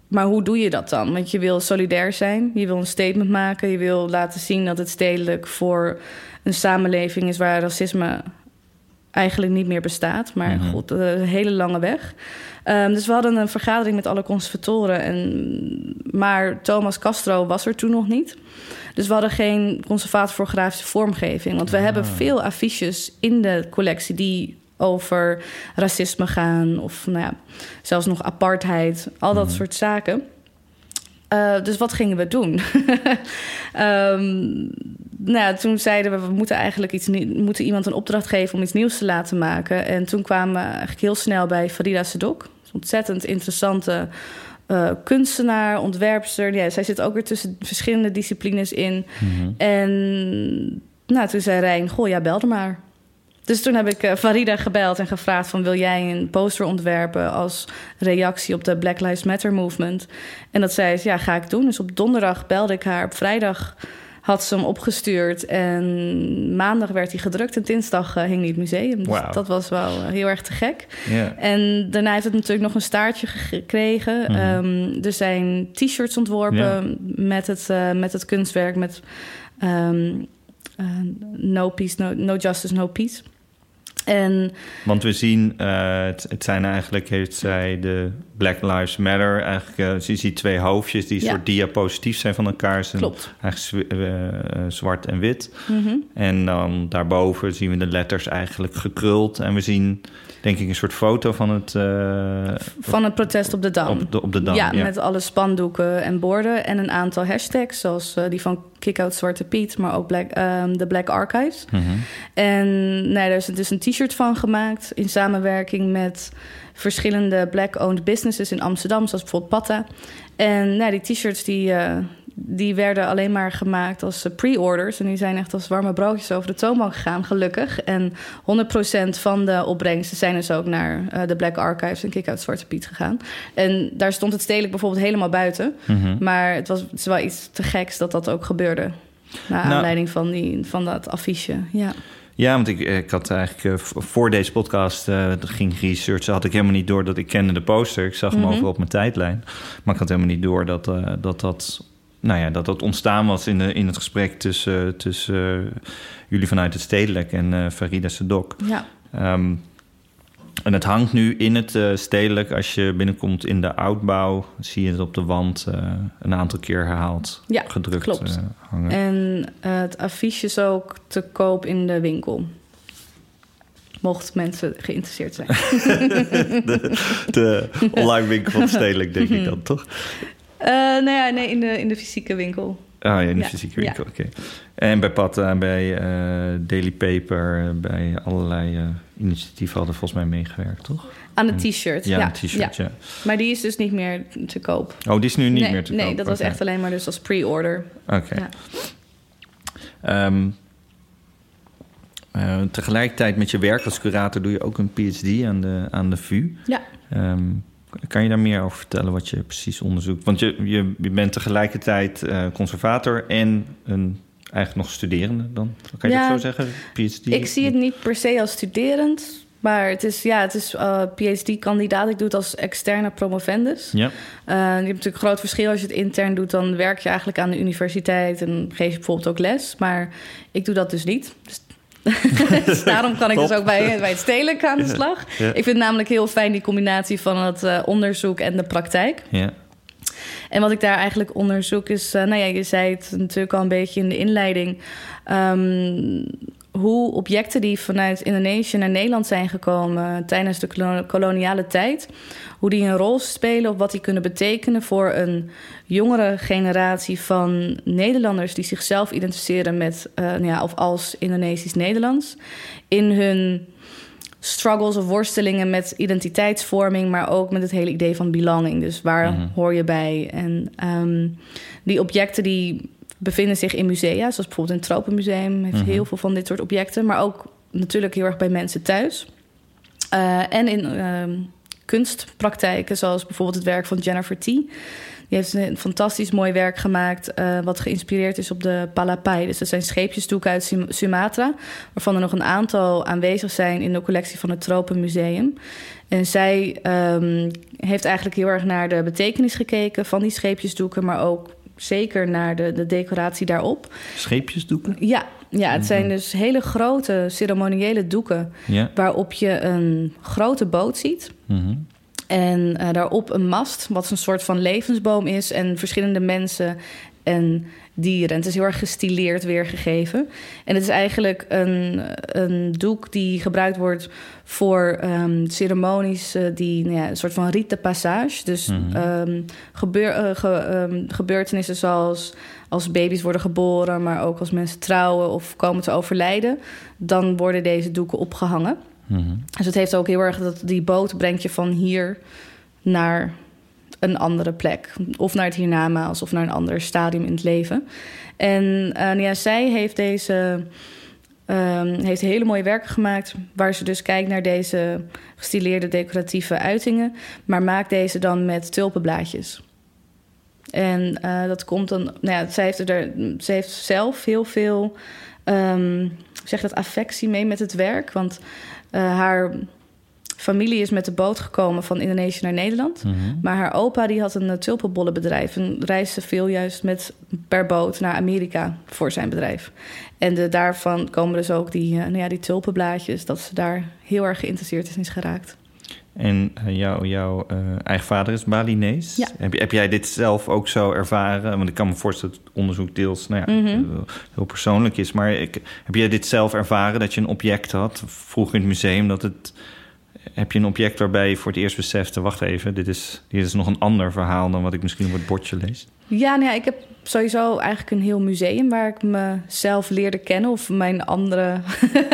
maar hoe doe je dat dan? Want je wil solidair zijn, je wil een statement maken, je wil laten zien dat het stedelijk voor een samenleving is waar racisme eigenlijk niet meer bestaat. Maar Mhm. goed, een hele lange weg. Ehm, dus we hadden een vergadering met alle conservatoren. En, maar Thomas Castro was er toen nog niet. Dus we hadden geen conservator voor grafische vormgeving. Want we hebben veel affiches in de collectie die over racisme gaan. Of nou ja, zelfs nog apartheid. Al dat soort zaken. Eh, dus wat gingen we doen? Ehm, nou, ja, toen zeiden we, we moeten eigenlijk iets moeten iemand een opdracht geven om iets nieuws te laten maken. En toen kwamen we eigenlijk heel snel bij Farida Sedok. Een Ontzettend interessante eh, kunstenaar, ontwerpster. Ja, zij zit ook weer tussen verschillende disciplines in. Mhm. En nou, toen zei Rijn, goh, ja, bel er maar. Dus toen heb ik eh, Farida gebeld en gevraagd van... wil jij een poster ontwerpen als reactie op de Black Lives Matter movement? En dat zei ze, ja, ga ik doen. Dus op donderdag belde ik haar. Op vrijdag had ze hem opgestuurd. En maandag werd hij gedrukt en dinsdag eh, hing hij het museum. Dus dat was wel eh, heel erg te gek. En daarna heeft het natuurlijk nog een staartje gekregen. Mhm. Ehm, er zijn t-shirts ontworpen met, het, eh, met het kunstwerk... met ehm, eh, no peace, no, no justice, no peace. En Want we zien, het, het zijn eigenlijk, heeft zij de Black Lives Matter, eigenlijk, eh, je twee hoofdjes die een Ja. soort diapositief zijn van elkaar. Zijn Klopt. Eigenlijk eh, eh, zwart en wit. mhm. En dan daarboven zien we de letters eigenlijk gekruld. En we zien, denk ik, een soort foto van het... van het protest op de Dam. op, de, op de Dam. ja, met alle spandoeken en borden en een aantal hashtags... zoals die van Kick Out Zwarte Piet, maar ook Black, ehm, de Black Archives. Mhm. En nou, daar is dus een t-shirt van gemaakt in samenwerking met verschillende black-owned businesses in Amsterdam, zoals bijvoorbeeld Patta. En nou, die t-shirts die, eh, die werden alleen maar gemaakt als eh, pre-orders. En die zijn echt als warme broodjes over de toonbank gegaan, gelukkig. En 100% van de opbrengsten zijn dus ook naar eh, de Black Archives en Kick-Out Zwarte Piet gegaan. En daar stond het stedelijk bijvoorbeeld helemaal buiten. Mhm. Maar het was, het wel iets te geks dat dat ook gebeurde. Naar Nou- aanleiding van, die, van dat affiche. Ja. Ja, want ik, ik had eigenlijk eh, voor deze podcast eh, ging researchen. Had ik helemaal niet door dat ik kende de poster. Ik zag hem Mhm. overal op mijn tijdlijn. Maar ik had helemaal niet door dat eh, dat, dat, nou ja, dat, dat ontstaan was in, de, in het gesprek tussen, tussen jullie vanuit het Stedelijk en Farida Sedok. ja. Ehm, en het hangt nu in het eh, stedelijk. Als je binnenkomt in de oudbouw, zie je het op de wand eh, een aantal keer herhaald, Ja, gedrukt klopt. eh, hangen. En het affiche is ook te koop in de winkel. Mocht mensen geïnteresseerd zijn. De online winkel van stedelijk, denk ik dan, toch? Nou ja, nee, in de, in de fysieke winkel. Ah ja, in de Ja, fysieke ja. winkel, oké. En bij Patta, bij Daily Paper, bij allerlei initiatieven hadden volgens mij meegewerkt, toch? Aan de t-shirt. Ja, Ja, een t-shirt, ja. Maar die is dus niet meer te koop. Oh, die is nu niet nee, meer te nee koop? dat was echt alleen maar dus als pre-order. Oké. Ja. Ehm, eh, tegelijkertijd met je werk als curator doe je ook een PhD aan de, aan de VU. Ja. Ehm, kan je daar meer over vertellen wat je precies onderzoekt? Want je, je, je bent tegelijkertijd eh, conservator en een, eigenlijk nog studerende dan? Kan je Ja, dat zo zeggen? PhD? Ik zie het niet per se als studerend. Maar het is, ja, het is eh, PhD-kandidaat. Ik doe het als externe promovendus. Ja, Eh, je hebt natuurlijk een groot verschil. Als je het intern doet, dan werk je eigenlijk aan de universiteit... en geef je bijvoorbeeld ook les. Maar ik doe dat dus niet. Dus, dus daarom kan ik Top. dus ook bij, bij het stedelijk aan de slag. ja. Ik vind namelijk heel fijn die combinatie van het eh, onderzoek en de praktijk. ja. En wat ik daar eigenlijk onderzoek is, eh, nou ja, je zei het natuurlijk al een beetje in de inleiding. ehm, hoe objecten die vanuit Indonesië naar Nederland zijn gekomen tijdens de kolo- koloniale tijd, hoe die een rol spelen of wat die kunnen betekenen voor een jongere generatie van Nederlanders die zichzelf identificeren met eh, nou ja, of als Indonesisch-Nederlands in hun struggles of worstelingen met identiteitsvorming, maar ook met het hele idee van belonging. Dus waar Mhm. hoor je bij? En ehm, die objecten die bevinden zich in musea, zoals bijvoorbeeld in het Tropenmuseum heeft Mhm. heel veel van dit soort objecten, maar ook natuurlijk heel erg bij mensen thuis. Eh, en in ehm, kunstpraktijken, zoals bijvoorbeeld het werk van Jennifer T. Die heeft een fantastisch mooi werk gemaakt, eh, wat geïnspireerd is op de Palapai. Dus dat zijn scheepjesdoeken uit Sum- Sumatra, waarvan er nog een aantal aanwezig zijn in de collectie van het Tropenmuseum. En zij ehm, heeft eigenlijk heel erg naar de betekenis gekeken van die scheepjesdoeken, maar ook zeker naar de, de decoratie daarop. Scheepjesdoeken? Ja, ja het zijn Mhm. dus hele grote ceremoniële doeken Ja. waarop je een grote boot ziet. Mhm. En eh, daarop een mast, wat een soort van levensboom is. En verschillende mensen en dieren. En het is heel erg gestileerd weergegeven. En het is eigenlijk een, een doek die gebruikt wordt voor ehm, ceremonies... eh, die nou ja, een soort van rite de passage. Dus Mhm. ehm, gebeur, eh, ge- ehm, gebeurtenissen zoals als baby's worden geboren... maar ook als mensen trouwen of komen te overlijden... dan worden deze doeken opgehangen. Mhm. Dus het heeft ook heel erg dat die boot brengt je van hier naar een andere plek. Of naar het hiernamaals of naar een ander stadium in het leven. En eh, ja, zij heeft deze ehm, heeft hele mooie werken gemaakt... waar ze dus kijkt naar deze gestileerde decoratieve uitingen... maar maakt deze dan met tulpenblaadjes. En eh, dat komt dan... Nou ja, zij, heeft er, zij heeft zelf heel veel... ehm, zeg dat affectie mee met het werk. Want eh, haar familie is met de boot gekomen van Indonesië naar Nederland. Mhm. Maar haar opa die had een eh, tulpenbollenbedrijf en reisde veel juist met per boot naar Amerika voor zijn bedrijf. En de, daarvan komen dus ook die, eh, nou ja, die tulpenblaadjes, dat ze daar heel erg geïnteresseerd in is geraakt. En eh, jou, jouw eh, eigen vader is Balinees. Ja. Heb, heb jij dit zelf ook zo ervaren? Want ik kan me voorstellen dat het onderzoek deels nou ja, Mhm. eh, heel persoonlijk is. Maar ik, heb jij dit zelf ervaren dat je een object had? Vroeger in het museum dat het... Heb je een object waarbij je voor het eerst besefte... wacht even, dit is, dit is nog een ander verhaal... dan wat ik misschien op het bordje lees? Ja, nou ja, ik heb sowieso eigenlijk een heel museum waar ik mezelf leerde kennen. Of mijn andere,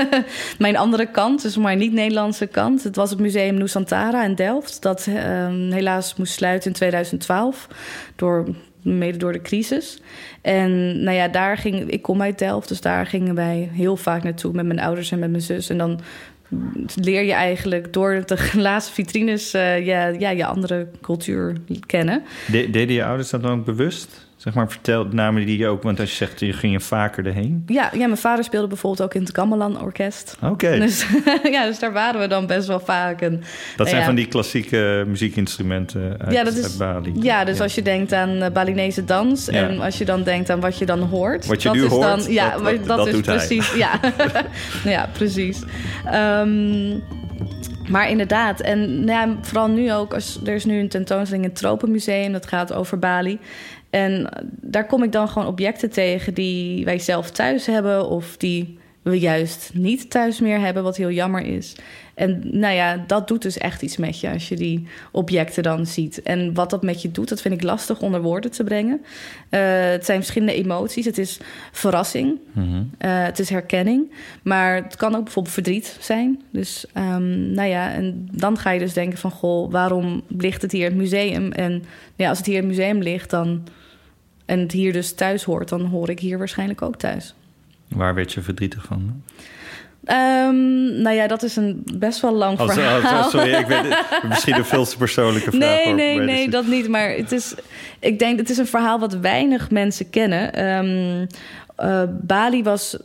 mijn andere kant, dus mijn niet-Nederlandse kant. Het was het museum Nusantara in Delft. Dat ehm, helaas moest sluiten in 2012. Door, mede door de crisis. En nou ja, daar ging, ik kom uit Delft, dus daar gingen wij heel vaak naartoe met mijn ouders en met mijn zus. En dan leer je eigenlijk door de glazen vitrines eh, ja, ja, je andere cultuur kennen. De, deden je ouders dat dan ook bewust? Zeg maar, vertel namen die je ook, want als je zegt je ging je vaker erheen. Ja, ja, mijn vader speelde bijvoorbeeld ook in het Gamelan Orkest. Oké. Dus, ja, dus daar waren we dan best wel vaak. En, dat nou zijn ja, van die klassieke muziekinstrumenten uit, ja, dat is, Bali. Ja, dus als je denkt aan uh, Balinese dans en als je dan denkt aan wat je dan hoort. Wat je dat nu is hoort, dan, ja, dat- maar dat- dat, dat is hij. precies. Ja. ja, precies. Ehm, maar inderdaad, en nou ja, vooral nu ook, als, er is nu een tentoonstelling in het Tropenmuseum, dat gaat over Bali. En daar kom ik dan gewoon objecten tegen die wij zelf thuis hebben of die we juist niet thuis meer hebben, wat heel jammer is. En nou ja, dat doet dus echt iets met je als je die objecten dan ziet. En wat dat met je doet, dat vind ik lastig onder woorden te brengen. Eh, het zijn verschillende emoties. Het is verrassing, Mhm. eh, het is herkenning. Maar het kan ook bijvoorbeeld verdriet zijn. Dus ehm, nou ja, en dan ga je dus denken van... goh, waarom ligt het hier in het museum? En ja, als het hier in het museum ligt dan, en het hier dus thuis hoort... dan hoor ik hier waarschijnlijk ook thuis. Waar werd je verdrietig van? Ehm, nou ja, dat is een best wel lang Als, verhaal. als- sorry, ik weet het, misschien een veel te persoonlijke vraag. Nee, nee, nee, het dat niet. Maar het is, ik denk, het is een verhaal wat weinig mensen kennen. Ehm, eh, Bali was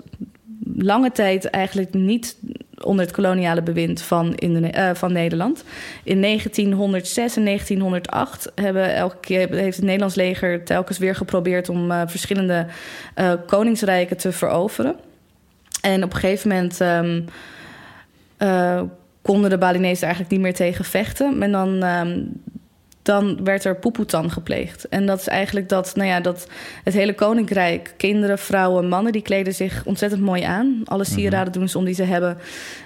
lange tijd eigenlijk niet onder het koloniale bewind van, eh, van Nederland. In 1906 en 1908 hebben elke keer, heeft het Nederlands leger telkens weer geprobeerd om eh, verschillende eh, koningsrijken te veroveren. En op een gegeven moment ehm, eh, konden de Balinezen eigenlijk niet meer tegen vechten. En dan, ehm, dan werd er poepoetan gepleegd. En dat is eigenlijk dat, nou ja, dat het hele koninkrijk, kinderen, vrouwen, mannen, die kleden zich ontzettend mooi aan. Alle sieraden doen ze om die ze hebben.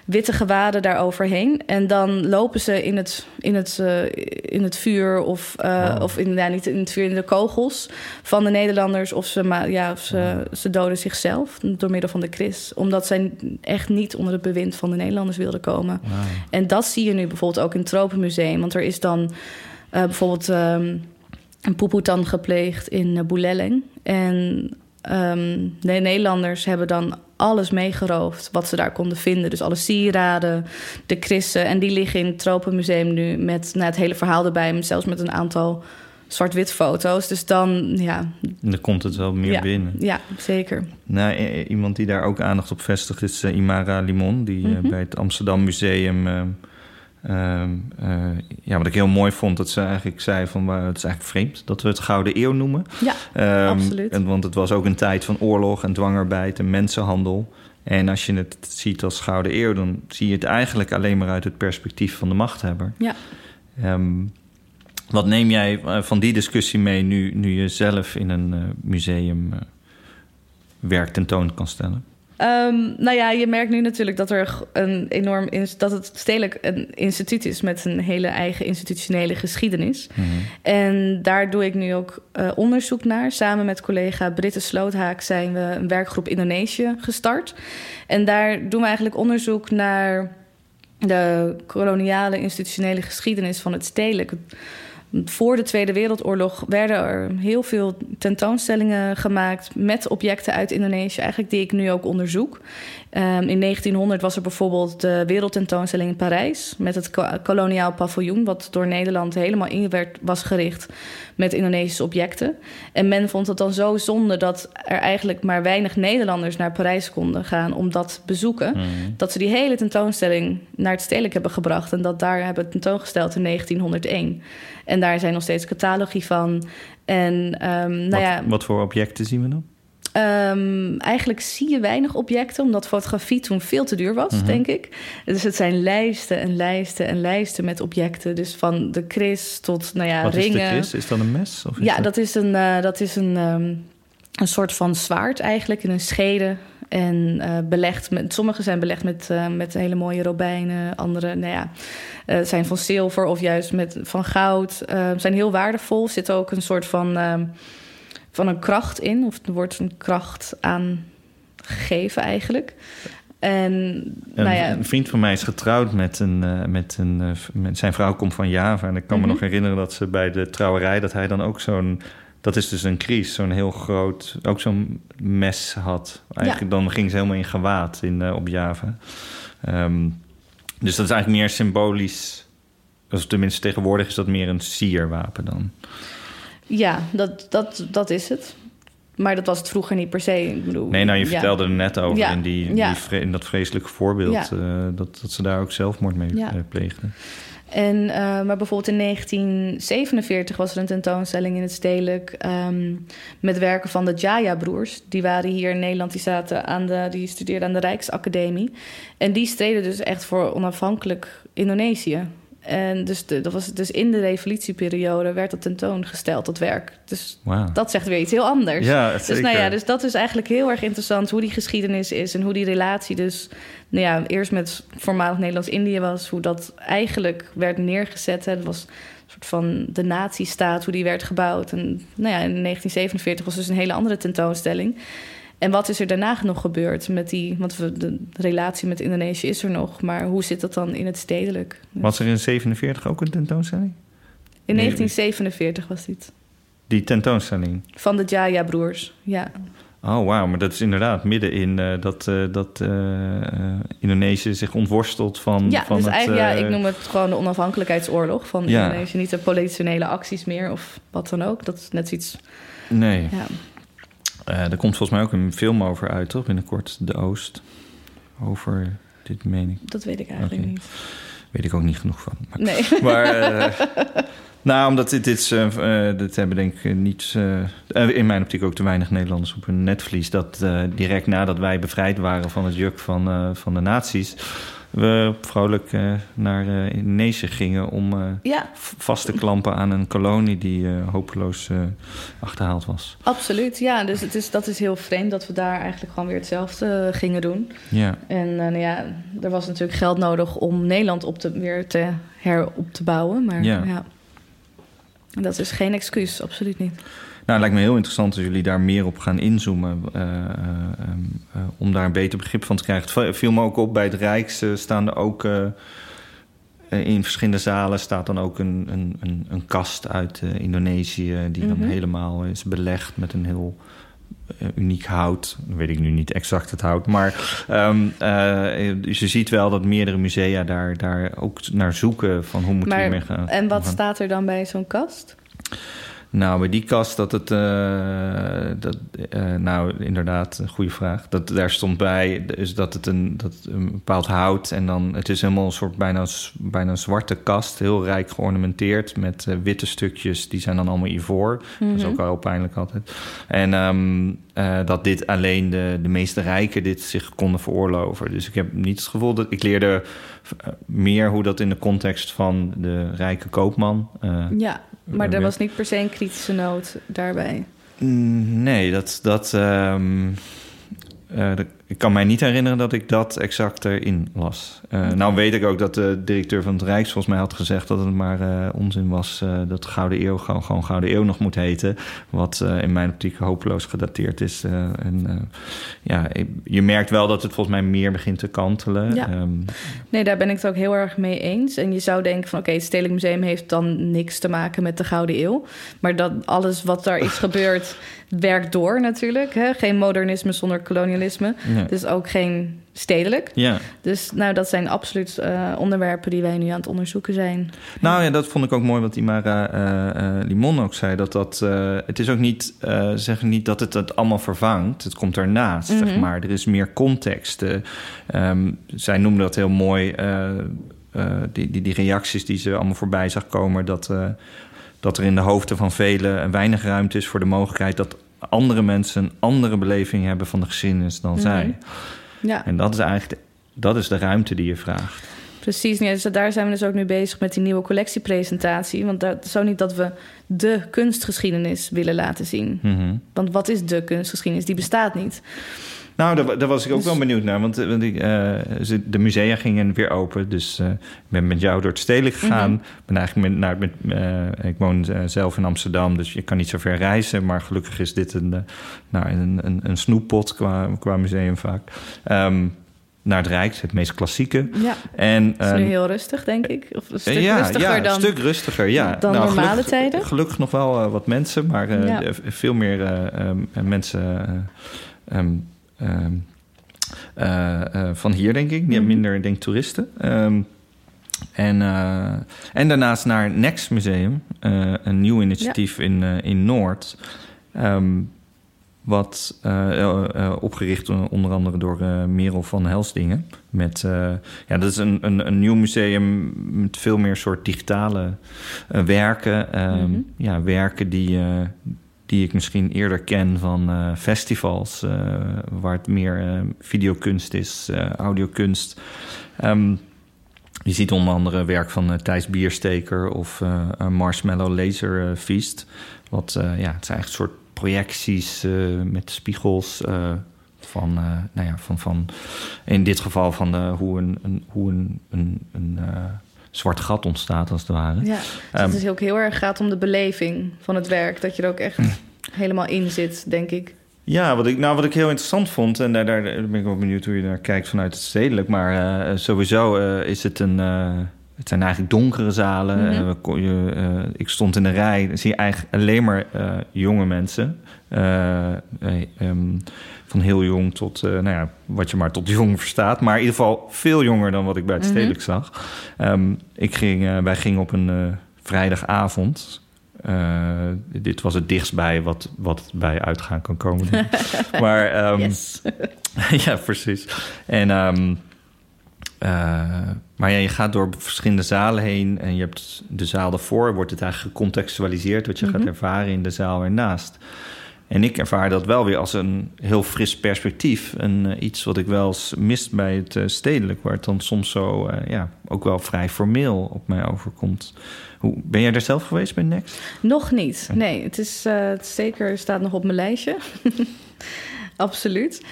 Witte gewaden daaroverheen. En dan lopen ze in het, in het, eh, in het vuur of, Wow. of in, ja, niet in het vuur, in de kogels van de Nederlanders. Of ze, ma- ja, of ze, ze doden zichzelf door middel van de kris. Omdat zij echt niet onder het bewind van de Nederlanders wilden komen. En dat zie je nu bijvoorbeeld ook in het Tropenmuseum. Want er is dan bijvoorbeeld ehm, een poepoetan gepleegd in uh, Boeleleng. En ehm, de Nederlanders hebben dan alles meegeroofd wat ze daar konden vinden. Dus alle sieraden, de krissen. En die liggen in het Tropenmuseum nu met nou, het hele verhaal erbij. Zelfs met een aantal zwart-wit foto's. Dus dan, ja, dan komt het wel meer ja, binnen. ja zeker. Nou, iemand die daar ook aandacht op vestigt is eh, Imara Limon, die eh, Mhm. bij het Amsterdam Museum. ehm, ehm, eh, ja, wat ik heel mooi vond, dat ze eigenlijk zei van uh, het is eigenlijk vreemd dat we het Gouden Eeuw noemen. Ja, Ehm, absoluut. En, want het was ook een tijd van oorlog en dwangarbeid en mensenhandel. En als je het ziet als Gouden Eeuw, dan zie je het eigenlijk alleen maar uit het perspectief van de machthebber. Ja. Ehm, wat neem jij eh, van die discussie mee nu, nu je zelf in een eh, museum eh, werk tentoon kan stellen? Ehm, nou ja, je merkt nu natuurlijk dat er een enorm dat het stedelijk een instituut is met een hele eigen institutionele geschiedenis. En daar doe ik nu ook eh, onderzoek naar. Samen met collega Britte Sloothaak zijn we een werkgroep Indonesië gestart. En daar doen we eigenlijk onderzoek naar de koloniale institutionele geschiedenis van het stedelijk. Voor de Tweede Wereldoorlog werden er heel veel tentoonstellingen gemaakt met objecten uit Indonesië, eigenlijk die ik nu ook onderzoek. Um, in 1900 was er bijvoorbeeld de Wereldtentoonstelling in Parijs met het ko- koloniaal paviljoen, wat door Nederland helemaal in werd, was gericht met Indonesische objecten. En men vond het dan zo zonde dat er eigenlijk maar weinig Nederlanders naar Parijs konden gaan om dat te bezoeken, Mhm. dat ze die hele tentoonstelling naar het stedelijk hebben gebracht en dat daar hebben tentoongesteld in 1901. En daar zijn nog steeds catalogie van. En ehm, nou wat, ja, wat voor objecten zien we dan? Ehm, eigenlijk zie je weinig objecten, omdat fotografie toen veel te duur was, Mhm. denk ik. Dus het zijn lijsten en lijsten en lijsten met objecten. Dus van de kris tot nou ja, wat ringen. is de kris? Is dat een mes? Of Ja, dat... dat is een, eh, dat is een, ehm, een soort van zwaard eigenlijk in een schede. En eh, belegd met, sommige zijn belegd met, eh, met hele mooie robijnen. Andere nou ja, zijn van zilver of juist met, van goud. Eh, zijn heel waardevol. Zit ook een soort van, ehm, van een kracht in. Of er wordt een kracht aan gegeven eigenlijk. En Een, nou ja, een vriend van mij is getrouwd met, een, eh, met, een, eh, met zijn vrouw komt van Java. En ik kan Mhm. me nog herinneren dat ze bij de trouwerij... dat hij dan ook zo'n... Dat is dus een kries, zo'n heel groot... ook zo'n mes had. Eigenlijk dan ging ze helemaal in gewaad in, eh, op Java. Ehm, dus dat is eigenlijk meer symbolisch... Of tenminste tegenwoordig is dat meer een sierwapen dan. Ja, dat, dat, dat is het. Maar dat was het vroeger niet per se. Ik bedoel, Nee, nou, je ja. vertelde er net over Ja, in, die, ja. die vre- in dat vreselijke voorbeeld... Eh, dat, dat ze daar ook zelfmoord mee Ja. eh, pleegden. En, eh, maar bijvoorbeeld in 1947 was er een tentoonstelling in het Stedelijk... ehm, met werken van de Jaya-broers. Die waren hier in Nederland, die, zaten aan de, die studeerden aan de Rijksacademie. En die streden dus echt voor onafhankelijk Indonesië. En dus, de, dat was, dus in de revolutieperiode werd dat tentoongesteld, dat werk. Dus dat zegt weer iets heel anders. Ja, Dus, zeker. nou ja, dus dat is eigenlijk heel erg interessant hoe die geschiedenis is en hoe die relatie dus nou ja, eerst met voormalig Nederlands-Indië was, hoe dat eigenlijk werd neergezet. Dat was een soort van de nazistaat, hoe die werd gebouwd. En nou ja, in 1947 was dus een hele andere tentoonstelling. En wat is er daarna nog gebeurd met die... Want we, de relatie met Indonesië is er nog, maar hoe zit dat dan in het stedelijk? Was er in 47 ook een tentoonstelling? In Nee, 1947 was dit. Die tentoonstelling? Van de Jaya-broers, ja. Oh, wauw. Maar dat is inderdaad midden in eh, dat, eh, dat eh, Indonesië zich ontworstelt van, Ja, van dus het... eigenlijk, ja, ik noem het gewoon de onafhankelijkheidsoorlog van Ja. Indonesië. Niet de politionele acties meer of wat dan ook. Dat is net zoiets. Nee. Ja. Eh, er komt volgens mij ook een film over uit, toch? Binnenkort, De Oost. Over dit, meen ik. Dat weet ik eigenlijk niet. Weet ik ook niet genoeg van. Maar, Nee. maar eh, nou, omdat dit, dit, is, eh, dit hebben denk ik niet... in mijn optiek ook te weinig Nederlanders op hun netvlies... dat direct nadat wij bevrijd waren van het juk van, van de nazi's... we vrolijk eh, naar eh, Indonesië gingen om eh, Ja, vast te klampen aan een kolonie... die hopeloos achterhaald was. absoluut. Ja, dus het is, dat is heel vreemd dat we daar eigenlijk gewoon weer hetzelfde gingen doen. Ja. En nou ja, er was natuurlijk geld nodig om Nederland op te, weer te herop te bouwen. Maar Ja. ja. Dat is geen excuus, absoluut niet. Nou, het lijkt me heel interessant als jullie daar meer op gaan inzoomen. eh, eh, eh, om daar een beter begrip van te krijgen. Het viel me ook op bij het Rijks staan er ook. in verschillende zalen staat dan ook een, een, een, een kast uit Indonesië. die dan Mhm. helemaal is belegd met een heel uniek hout. Weet ik nu niet exact het hout. Maar ehm, dus je ziet wel dat meerdere musea daar, daar ook naar zoeken. van hoe moeten we Maar, hiermee gaan. en wat staat er dan bij zo'n kast? Nou, bij die kast dat het... eh, dat, eh, nou, inderdaad, een goede vraag. Dat, daar stond bij dus dat het een, dat een bepaald hout... en dan... Het is helemaal een soort bijna, bijna een zwarte kast. Heel rijk geornamenteerd met eh, witte stukjes. Die zijn dan allemaal ivoor. Dat is Mhm. ook al heel pijnlijk altijd. En ehm, eh, dat dit alleen de, de meeste rijken dit zich konden veroorloven. Dus ik heb niet het gevoel dat... Ik leerde meer hoe dat in de context van de rijke koopman... Ja, maar er was niet per se een kritische noot daarbij. Mm, Nee, dat. dat ehm, eh, dat- ik kan mij niet herinneren dat ik dat exact erin las. Eh, Nou weet ik ook dat de directeur van het Rijks volgens mij had gezegd dat het maar eh, onzin was eh, dat Gouden Eeuw gewoon, gewoon Gouden Eeuw nog moet heten. Wat in mijn optiek hopeloos gedateerd is. en ja, je merkt wel dat het volgens mij meer begint te kantelen. Ja. Ehm, Nee, daar ben ik het ook heel erg mee eens. En je zou denken van oké, het Stedelijk Museum heeft dan niks te maken met de Gouden Eeuw. Maar dat alles wat daar is gebeurd, werkt door natuurlijk. Hè? Geen modernisme zonder kolonialisme. Dus ook geen stedelijk. ja. Dus nou, dat zijn absoluut eh, onderwerpen die wij nu aan het onderzoeken zijn. Nou ja, dat vond ik ook mooi wat Imara eh, eh, Limon ook zei. Dat dat, eh, het is ook niet, zeg niet dat het het allemaal vervangt. Het komt ernaast, zeg Mhm. maar. Er is meer context. Eh, ehm, zij noemde dat heel mooi. die, die, die reacties die ze allemaal voorbij zag komen. Dat, dat er in de hoofden van velen weinig ruimte is voor de mogelijkheid... dat andere mensen een andere beleving hebben van de geschiedenis dan Mhm. zij. Ja, En dat is eigenlijk de, dat is de ruimte die je vraagt. precies. Ja, dus daar zijn we dus ook nu bezig met die nieuwe collectiepresentatie. Want dat ook niet dat we de kunstgeschiedenis willen laten zien. Mhm. Want wat is de kunstgeschiedenis? Die bestaat niet. Nou, daar, daar was ik ook Dus- wel benieuwd naar. Want, eh, want ik, eh, de musea gingen weer open. Dus eh, ik ben met jou door het stedelijk gegaan. Mhm. ben eigenlijk met, naar, met, ik woon zelf in Amsterdam, dus je kan niet zo ver reizen. Maar gelukkig is dit een, nou, een, een, een snoeppot qua, qua museum vaak. Ehm, naar het Rijk, het meest klassieke. Ja, En, het is nu ehm, heel rustig, denk ik. Of een stuk ja, rustiger ja, dan... een stuk rustiger, ja. dan normale gelukkig, tijden? Gelukkig nog wel wat mensen, maar Ja. veel meer eh, ehm, mensen ehm, ehm, eh, eh, van hier, denk ik. Ja, Mhm. minder, denk ik, toeristen. Ehm, En, uh, en daarnaast naar Next Museum, uh, een nieuw initiatief in, uh, in Noord. Um, wat opgericht onder andere door Merel van Helsdingen. Met, ja, dat is een, een, een, nieuw museum met veel meer soort digitale werken. Um, mm -hmm. Ja, werken die, die ik misschien eerder ken van festivals, waar het meer videokunst is, audiokunst. Um, je ziet onder andere werk van uh, Thijs Biersteker of uh, Marshmallow Laser uh, Feast. Wat, ja, het zijn eigenlijk soort projecties met spiegels van, nou ja, van, van, in dit geval van hoe een, een, hoe een, een, een zwart gat ontstaat, als het ware. Ja, dus um, het is ook heel erg gaat om de beleving van het werk. Dat je er ook echt helemaal in zit, denk ik. Ja, wat ik, nou, wat ik heel interessant vond, en daar, daar ben ik ook benieuwd hoe je naar kijkt vanuit het stedelijk. Maar uh, sowieso uh, is het een. Uh, het zijn eigenlijk donkere zalen. Mm -hmm. je, ik stond in de rij, dan zie je eigenlijk alleen maar jonge mensen. Um, van heel jong tot, nou ja, wat je maar tot jong verstaat. Maar in ieder geval veel jonger dan wat ik bij het mm -hmm. stedelijk zag. Um, ik ging, wij gingen op een vrijdagavond. Uh, dit was het dichtstbij wat, wat bij uitgaan kan komen. maar um, yes. ja, precies. En, um, uh, maar ja, je gaat door verschillende zalen heen en je hebt de zaal daarvoor, wordt het eigenlijk gecontextualiseerd wat je mm -hmm. gaat ervaren in de zaal ernaast. En ik ervaar dat wel weer als een heel fris perspectief. En uh, iets wat ik wel eens mist bij het uh, stedelijk, waar het dan soms zo uh, ja, ook wel vrij formeel op mij overkomt. Hoe, ben jij er zelf geweest bij Next? Nog niet. Nee, het is het zeker staat nog op mijn lijstje. Absoluut.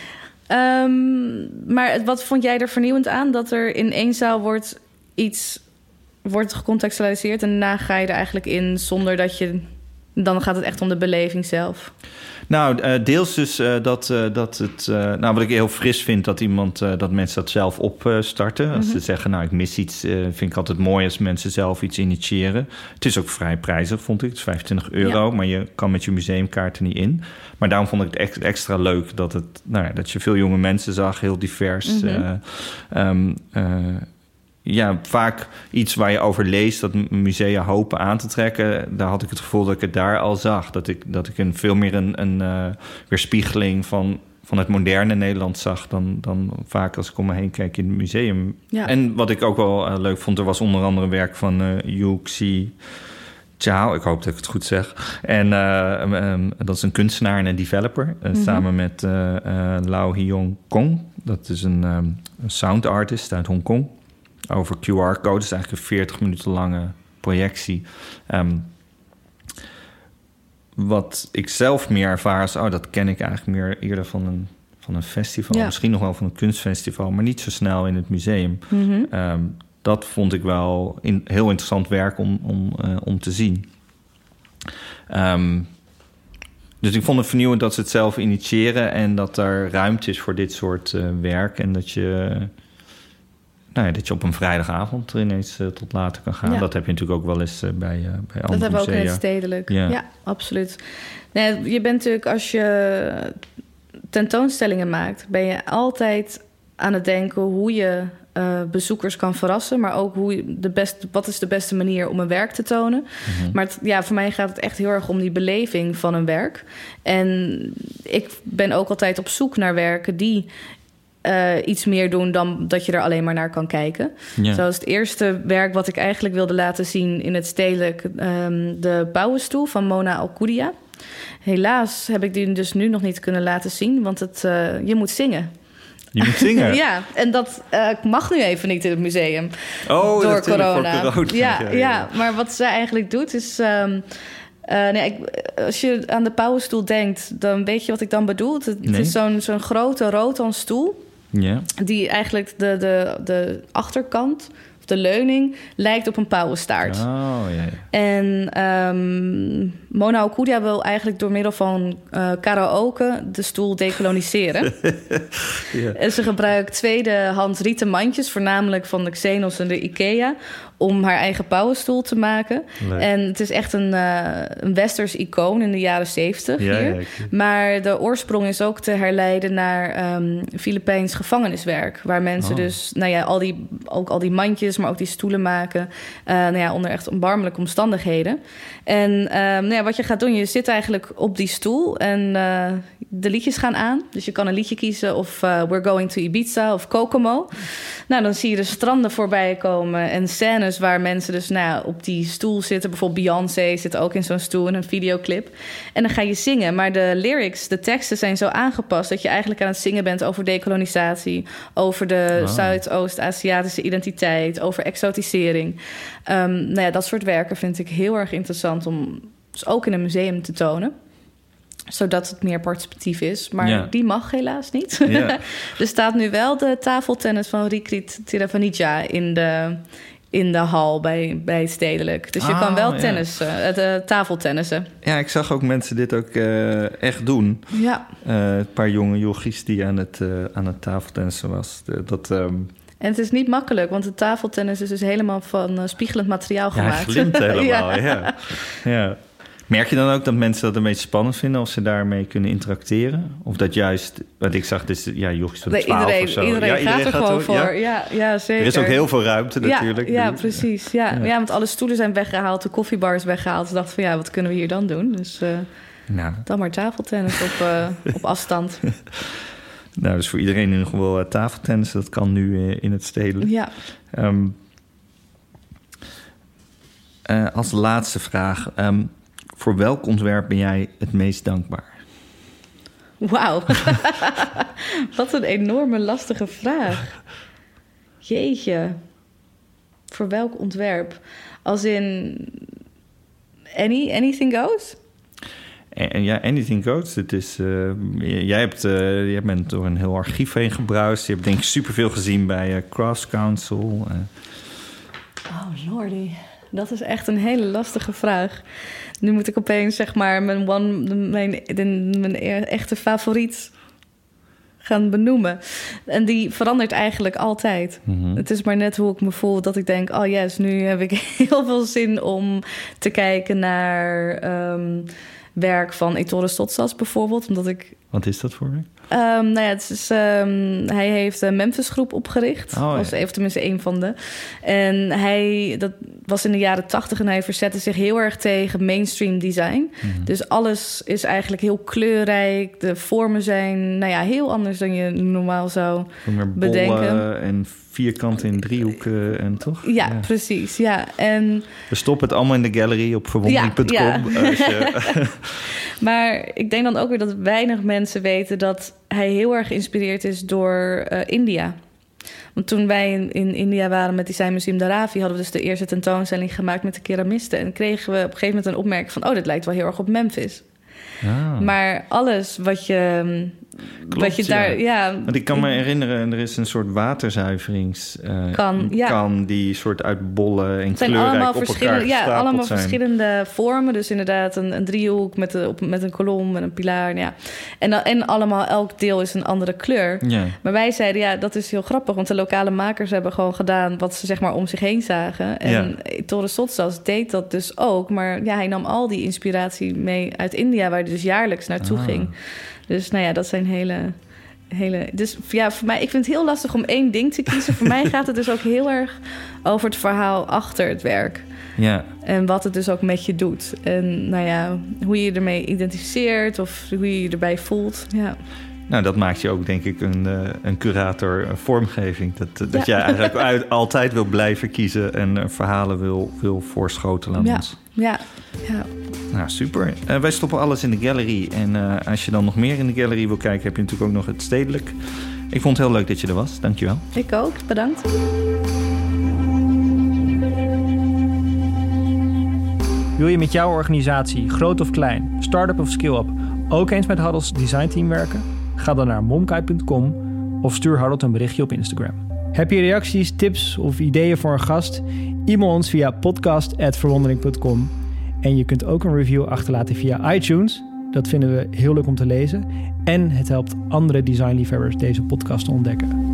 Um, maar wat vond jij er vernieuwend aan dat er in één zaal wordt iets wordt gecontextualiseerd en daarna ga je er eigenlijk in zonder dat je dan gaat het echt om de beleving zelf. Nou, uh, deels dus uh, dat, uh, dat het. nou, wat ik heel fris vind, dat iemand dat mensen dat zelf opstarten. Als mm -hmm. ze zeggen, nou, ik mis iets, vind ik altijd mooi als mensen zelf iets initiëren. Het is ook vrij prijzig, vond ik. Het is 25 euro, ja. maar je kan met je museumkaart er niet in. Maar daarom vond ik het extra leuk dat, het, nou ja, dat je veel jonge mensen zag, heel divers. Mm -hmm. um, ja, vaak iets waar je over leest, dat musea hopen aan te trekken. Daar had ik het gevoel dat ik het daar al zag. Dat ik, dat ik een, veel meer een, een uh, weerspiegeling van, van het moderne Nederland zag... dan, dan vaak als ik om me heen kijk in het museum. Ja. En wat ik ook wel uh, leuk vond, er was onder andere werk van uh, Yu Xi Chao. Ik hoop dat ik het goed zeg. En um, dat is een kunstenaar en een developer. Mm -hmm. Samen met Lau Hyong Kong. Dat is een, um, een sound artist uit Hongkong over QR-codes. eigenlijk een 40 minuten lange projectie. Um, wat ik zelf meer ervaar is... oh, dat ken ik eigenlijk meer eerder van een, van een festival. Ja. Misschien nog wel van een kunstfestival... maar niet zo snel in het museum. Mm -hmm. um, dat vond ik wel in, heel interessant werk om, om, uh, om te zien. Um, dus ik vond het vernieuwend dat ze het zelf initiëren... en dat er ruimte is voor dit soort uh, werk... en dat je nou ja, dat je op een vrijdagavond ineens uh, tot later kan gaan. Ja. Dat heb je natuurlijk ook wel eens uh, bij, uh, bij andere Dat hebben we ook in het stedelijk. Ja, ja absoluut. Nee, je bent natuurlijk, als je tentoonstellingen maakt... ben je altijd aan het denken hoe je bezoekers kan verrassen... maar ook hoe je de best, wat is de beste manier om een werk te tonen. Mm -hmm. Maar het, ja, voor mij gaat het echt heel erg om die beleving van een werk. En ik ben ook altijd op zoek naar werken die uh, iets meer doen dan dat je er alleen maar naar kan kijken. Ja. Zoals het eerste werk wat ik eigenlijk wilde laten zien in het stedelijk, um, de bouwenstoel van Mona Alcudia. Helaas heb ik die dus nu nog niet kunnen laten zien, want het, uh, je moet zingen. Je moet zingen? ja, en dat uh, mag nu even niet in het museum. Oh, door corona. corona. Ja, ja, ja, maar wat zij eigenlijk doet is. Um, uh, nee, ik, als je aan de pauwenstoel denkt, dan weet je wat ik dan bedoel. Het, nee. het is zo'n zo'n grote rotan stoel. Ja. Die eigenlijk de, de, de achterkant, of de leuning, lijkt op een pauwenstaart. Oh, ja, ja. En um, Mona Okudia wil eigenlijk door middel van uh, karaoke de stoel decoloniseren. ja. En ze gebruikt tweedehands rieten mandjes, voornamelijk van de Xenos en de Ikea, om haar eigen pauwenstoel te maken. Leuk. En het is echt een, uh, een westers icoon in de jaren zeventig ja, hier. Ja, maar de oorsprong is ook te herleiden naar um, Filipijns gevangeniswerk. Waar mensen Oh. dus, nou ja, al die, ook al die mandjes maar ook die stoelen maken. Uh, nou ja, onder echt erbarmelijke omstandigheden. En uh, nou ja, wat je gaat doen, je zit eigenlijk op die stoel en uh, de liedjes gaan aan. Dus je kan een liedje kiezen of We're Going to Ibiza of Kokomo. Nou, dan zie je de stranden voorbij komen en scènes waar mensen dus nou, op die stoel zitten. Bijvoorbeeld Beyoncé zit ook in zo'n stoel in een videoclip. En dan ga je zingen, maar de lyrics, de teksten zijn zo aangepast dat je eigenlijk aan het zingen bent over decolonisatie, over de wow. Zuidoost-Aziatische identiteit, over exotisering. Um, nou ja, dat soort werken vind ik heel erg interessant om dus ook in een museum te tonen zodat het meer participatief is. Maar ja. die mag helaas niet. Ja. er staat nu wel de tafeltennis van Rikrit Tiravanija in de, in de hal bij, bij Stedelijk. Dus je kan wel tennis, ja. uh, tafeltennissen. Ja, ik zag ook mensen dit ook uh, echt doen. Ja. Uh, een paar jonge jochies die aan het, aan het tafeltennissen was. dat... Um... En het is niet makkelijk, want het tafeltennis is dus helemaal van spiegelend materiaal gemaakt. Ja, glimt helemaal, ja. ja. Merk je dan ook dat mensen dat een beetje spannend vinden als ze daarmee kunnen interacteren? Of dat juist, wat ik zag, dus ja, jochies van 12 iedereen, of zo. Iedereen, ja, iedereen gaat er gewoon voor. Ja? ja? zeker. Er is ook heel veel ruimte natuurlijk. Ja, ja precies. Ja. Ja. want alle stoelen zijn weggehaald, de koffiebar is weggehaald. Ze dachten van ja, wat kunnen we hier dan doen? Dus uh, nou. dan maar tafeltennis op, uh, op afstand. nou, dus voor iedereen in ieder geval uh, tafeltennis. Dat kan nu in het stedelijk. Ja. Um, als laatste vraag... Um, voor welk ontwerp ben jij het meest dankbaar? Wauw, wat een enorme lastige vraag. Jeetje, voor welk ontwerp? Als in any, anything goes? En, ja, anything goes. Het is, uh, jij, hebt, uh, jij bent door een heel archief heen gebruist. Je hebt denk ik superveel gezien bij uh, Crafts Council. Oh lordy, dat is echt een hele lastige vraag nu moet ik opeens zeg maar mijn, one, mijn, mijn echte favoriet gaan benoemen. En die verandert eigenlijk altijd. Mhm. Het is maar net hoe ik me voel dat ik denk: oh yes, nu heb ik heel veel zin om te kijken naar um, werk van Ettore Stotsas bijvoorbeeld. Omdat ik. Wat is dat voor werk? Um, nou ja, het is, um, hij heeft de Memphis groep opgericht. Oh, als even tenminste een van de. En hij, dat was in de jaren tachtig en hij verzette zich heel erg tegen mainstream design. Mhm. Dus alles is eigenlijk heel kleurrijk. De vormen zijn, nou ja, heel anders dan je normaal zou bedenken. En vierkant in driehoeken en toch? Ja, precies. Ja. En, We stoppen het allemaal in de gallery op verwondering.com. Ja, ja. maar ik denk dan ook weer dat weinig mensen weten dat hij heel erg geïnspireerd is door uh, India. Want toen wij in, in India waren met Design Museum Dharavi... hadden we dus de eerste tentoonstelling gemaakt met de keramisten. En kregen we op een gegeven moment een opmerking van... oh, dit lijkt wel heel erg op Memphis. Ah. Maar alles wat je, Klopt, wat je daar... Ja. Want ik kan me herinneren, er is een soort waterzuiverings... Uh, kan, ja. kan die soort uit bollen en het zijn kleurrijk allemaal op elkaar verschillende, Ja, allemaal zijn. verschillende vormen. Dus inderdaad een, een driehoek met, een, op, met een kolom en een pilaar. Ja. En, dan, en allemaal, elk deel is een andere kleur. Ja. Maar wij zeiden, ja, dat is heel grappig. Want de lokale makers hebben gewoon gedaan wat ze zeg maar om zich heen zagen. En Ja. Torre Sotsas deed dat dus ook. Maar ja, hij nam al die inspiratie mee uit India... waar hij dus jaarlijks naartoe Ah. ging. Dus nou ja, dat zijn hele... Hele, dus ja, voor mij, ik vind het heel lastig om één ding te kiezen. voor mij gaat het dus ook heel erg over het verhaal achter het werk. Ja, En wat het dus ook met je doet. En nou ja, hoe je je ermee identificeert of hoe je je erbij voelt. Ja, nou dat maakt je ook denk ik een, eh, een curator een vormgeving. Dat, dat Ja. jij eigenlijk uit- altijd wil blijven kiezen en eh, verhalen wil, wil voorschotelen aan Ja. ons. ja, ja. Nou, super. Eh, wij stoppen alles in de gallery. En eh, als je dan nog meer in de gallery wil kijken, heb je natuurlijk ook nog het stedelijk. Ik vond het heel leuk dat je er was. Dankjewel. ik ook. Bedankt. Wil je met jouw organisatie, groot of klein, start-up of skill-up, ook eens met Haddels designteam werken? Ga dan naar momkai.com of stuur Harold een berichtje op Instagram. Heb je reacties, tips of ideeën voor een gast? E-mail ons via podcast.verwondering.com. En je kunt ook een review achterlaten via iTunes. Dat vinden we heel leuk om te lezen. En het helpt andere designliefhebbers deze podcast te ontdekken.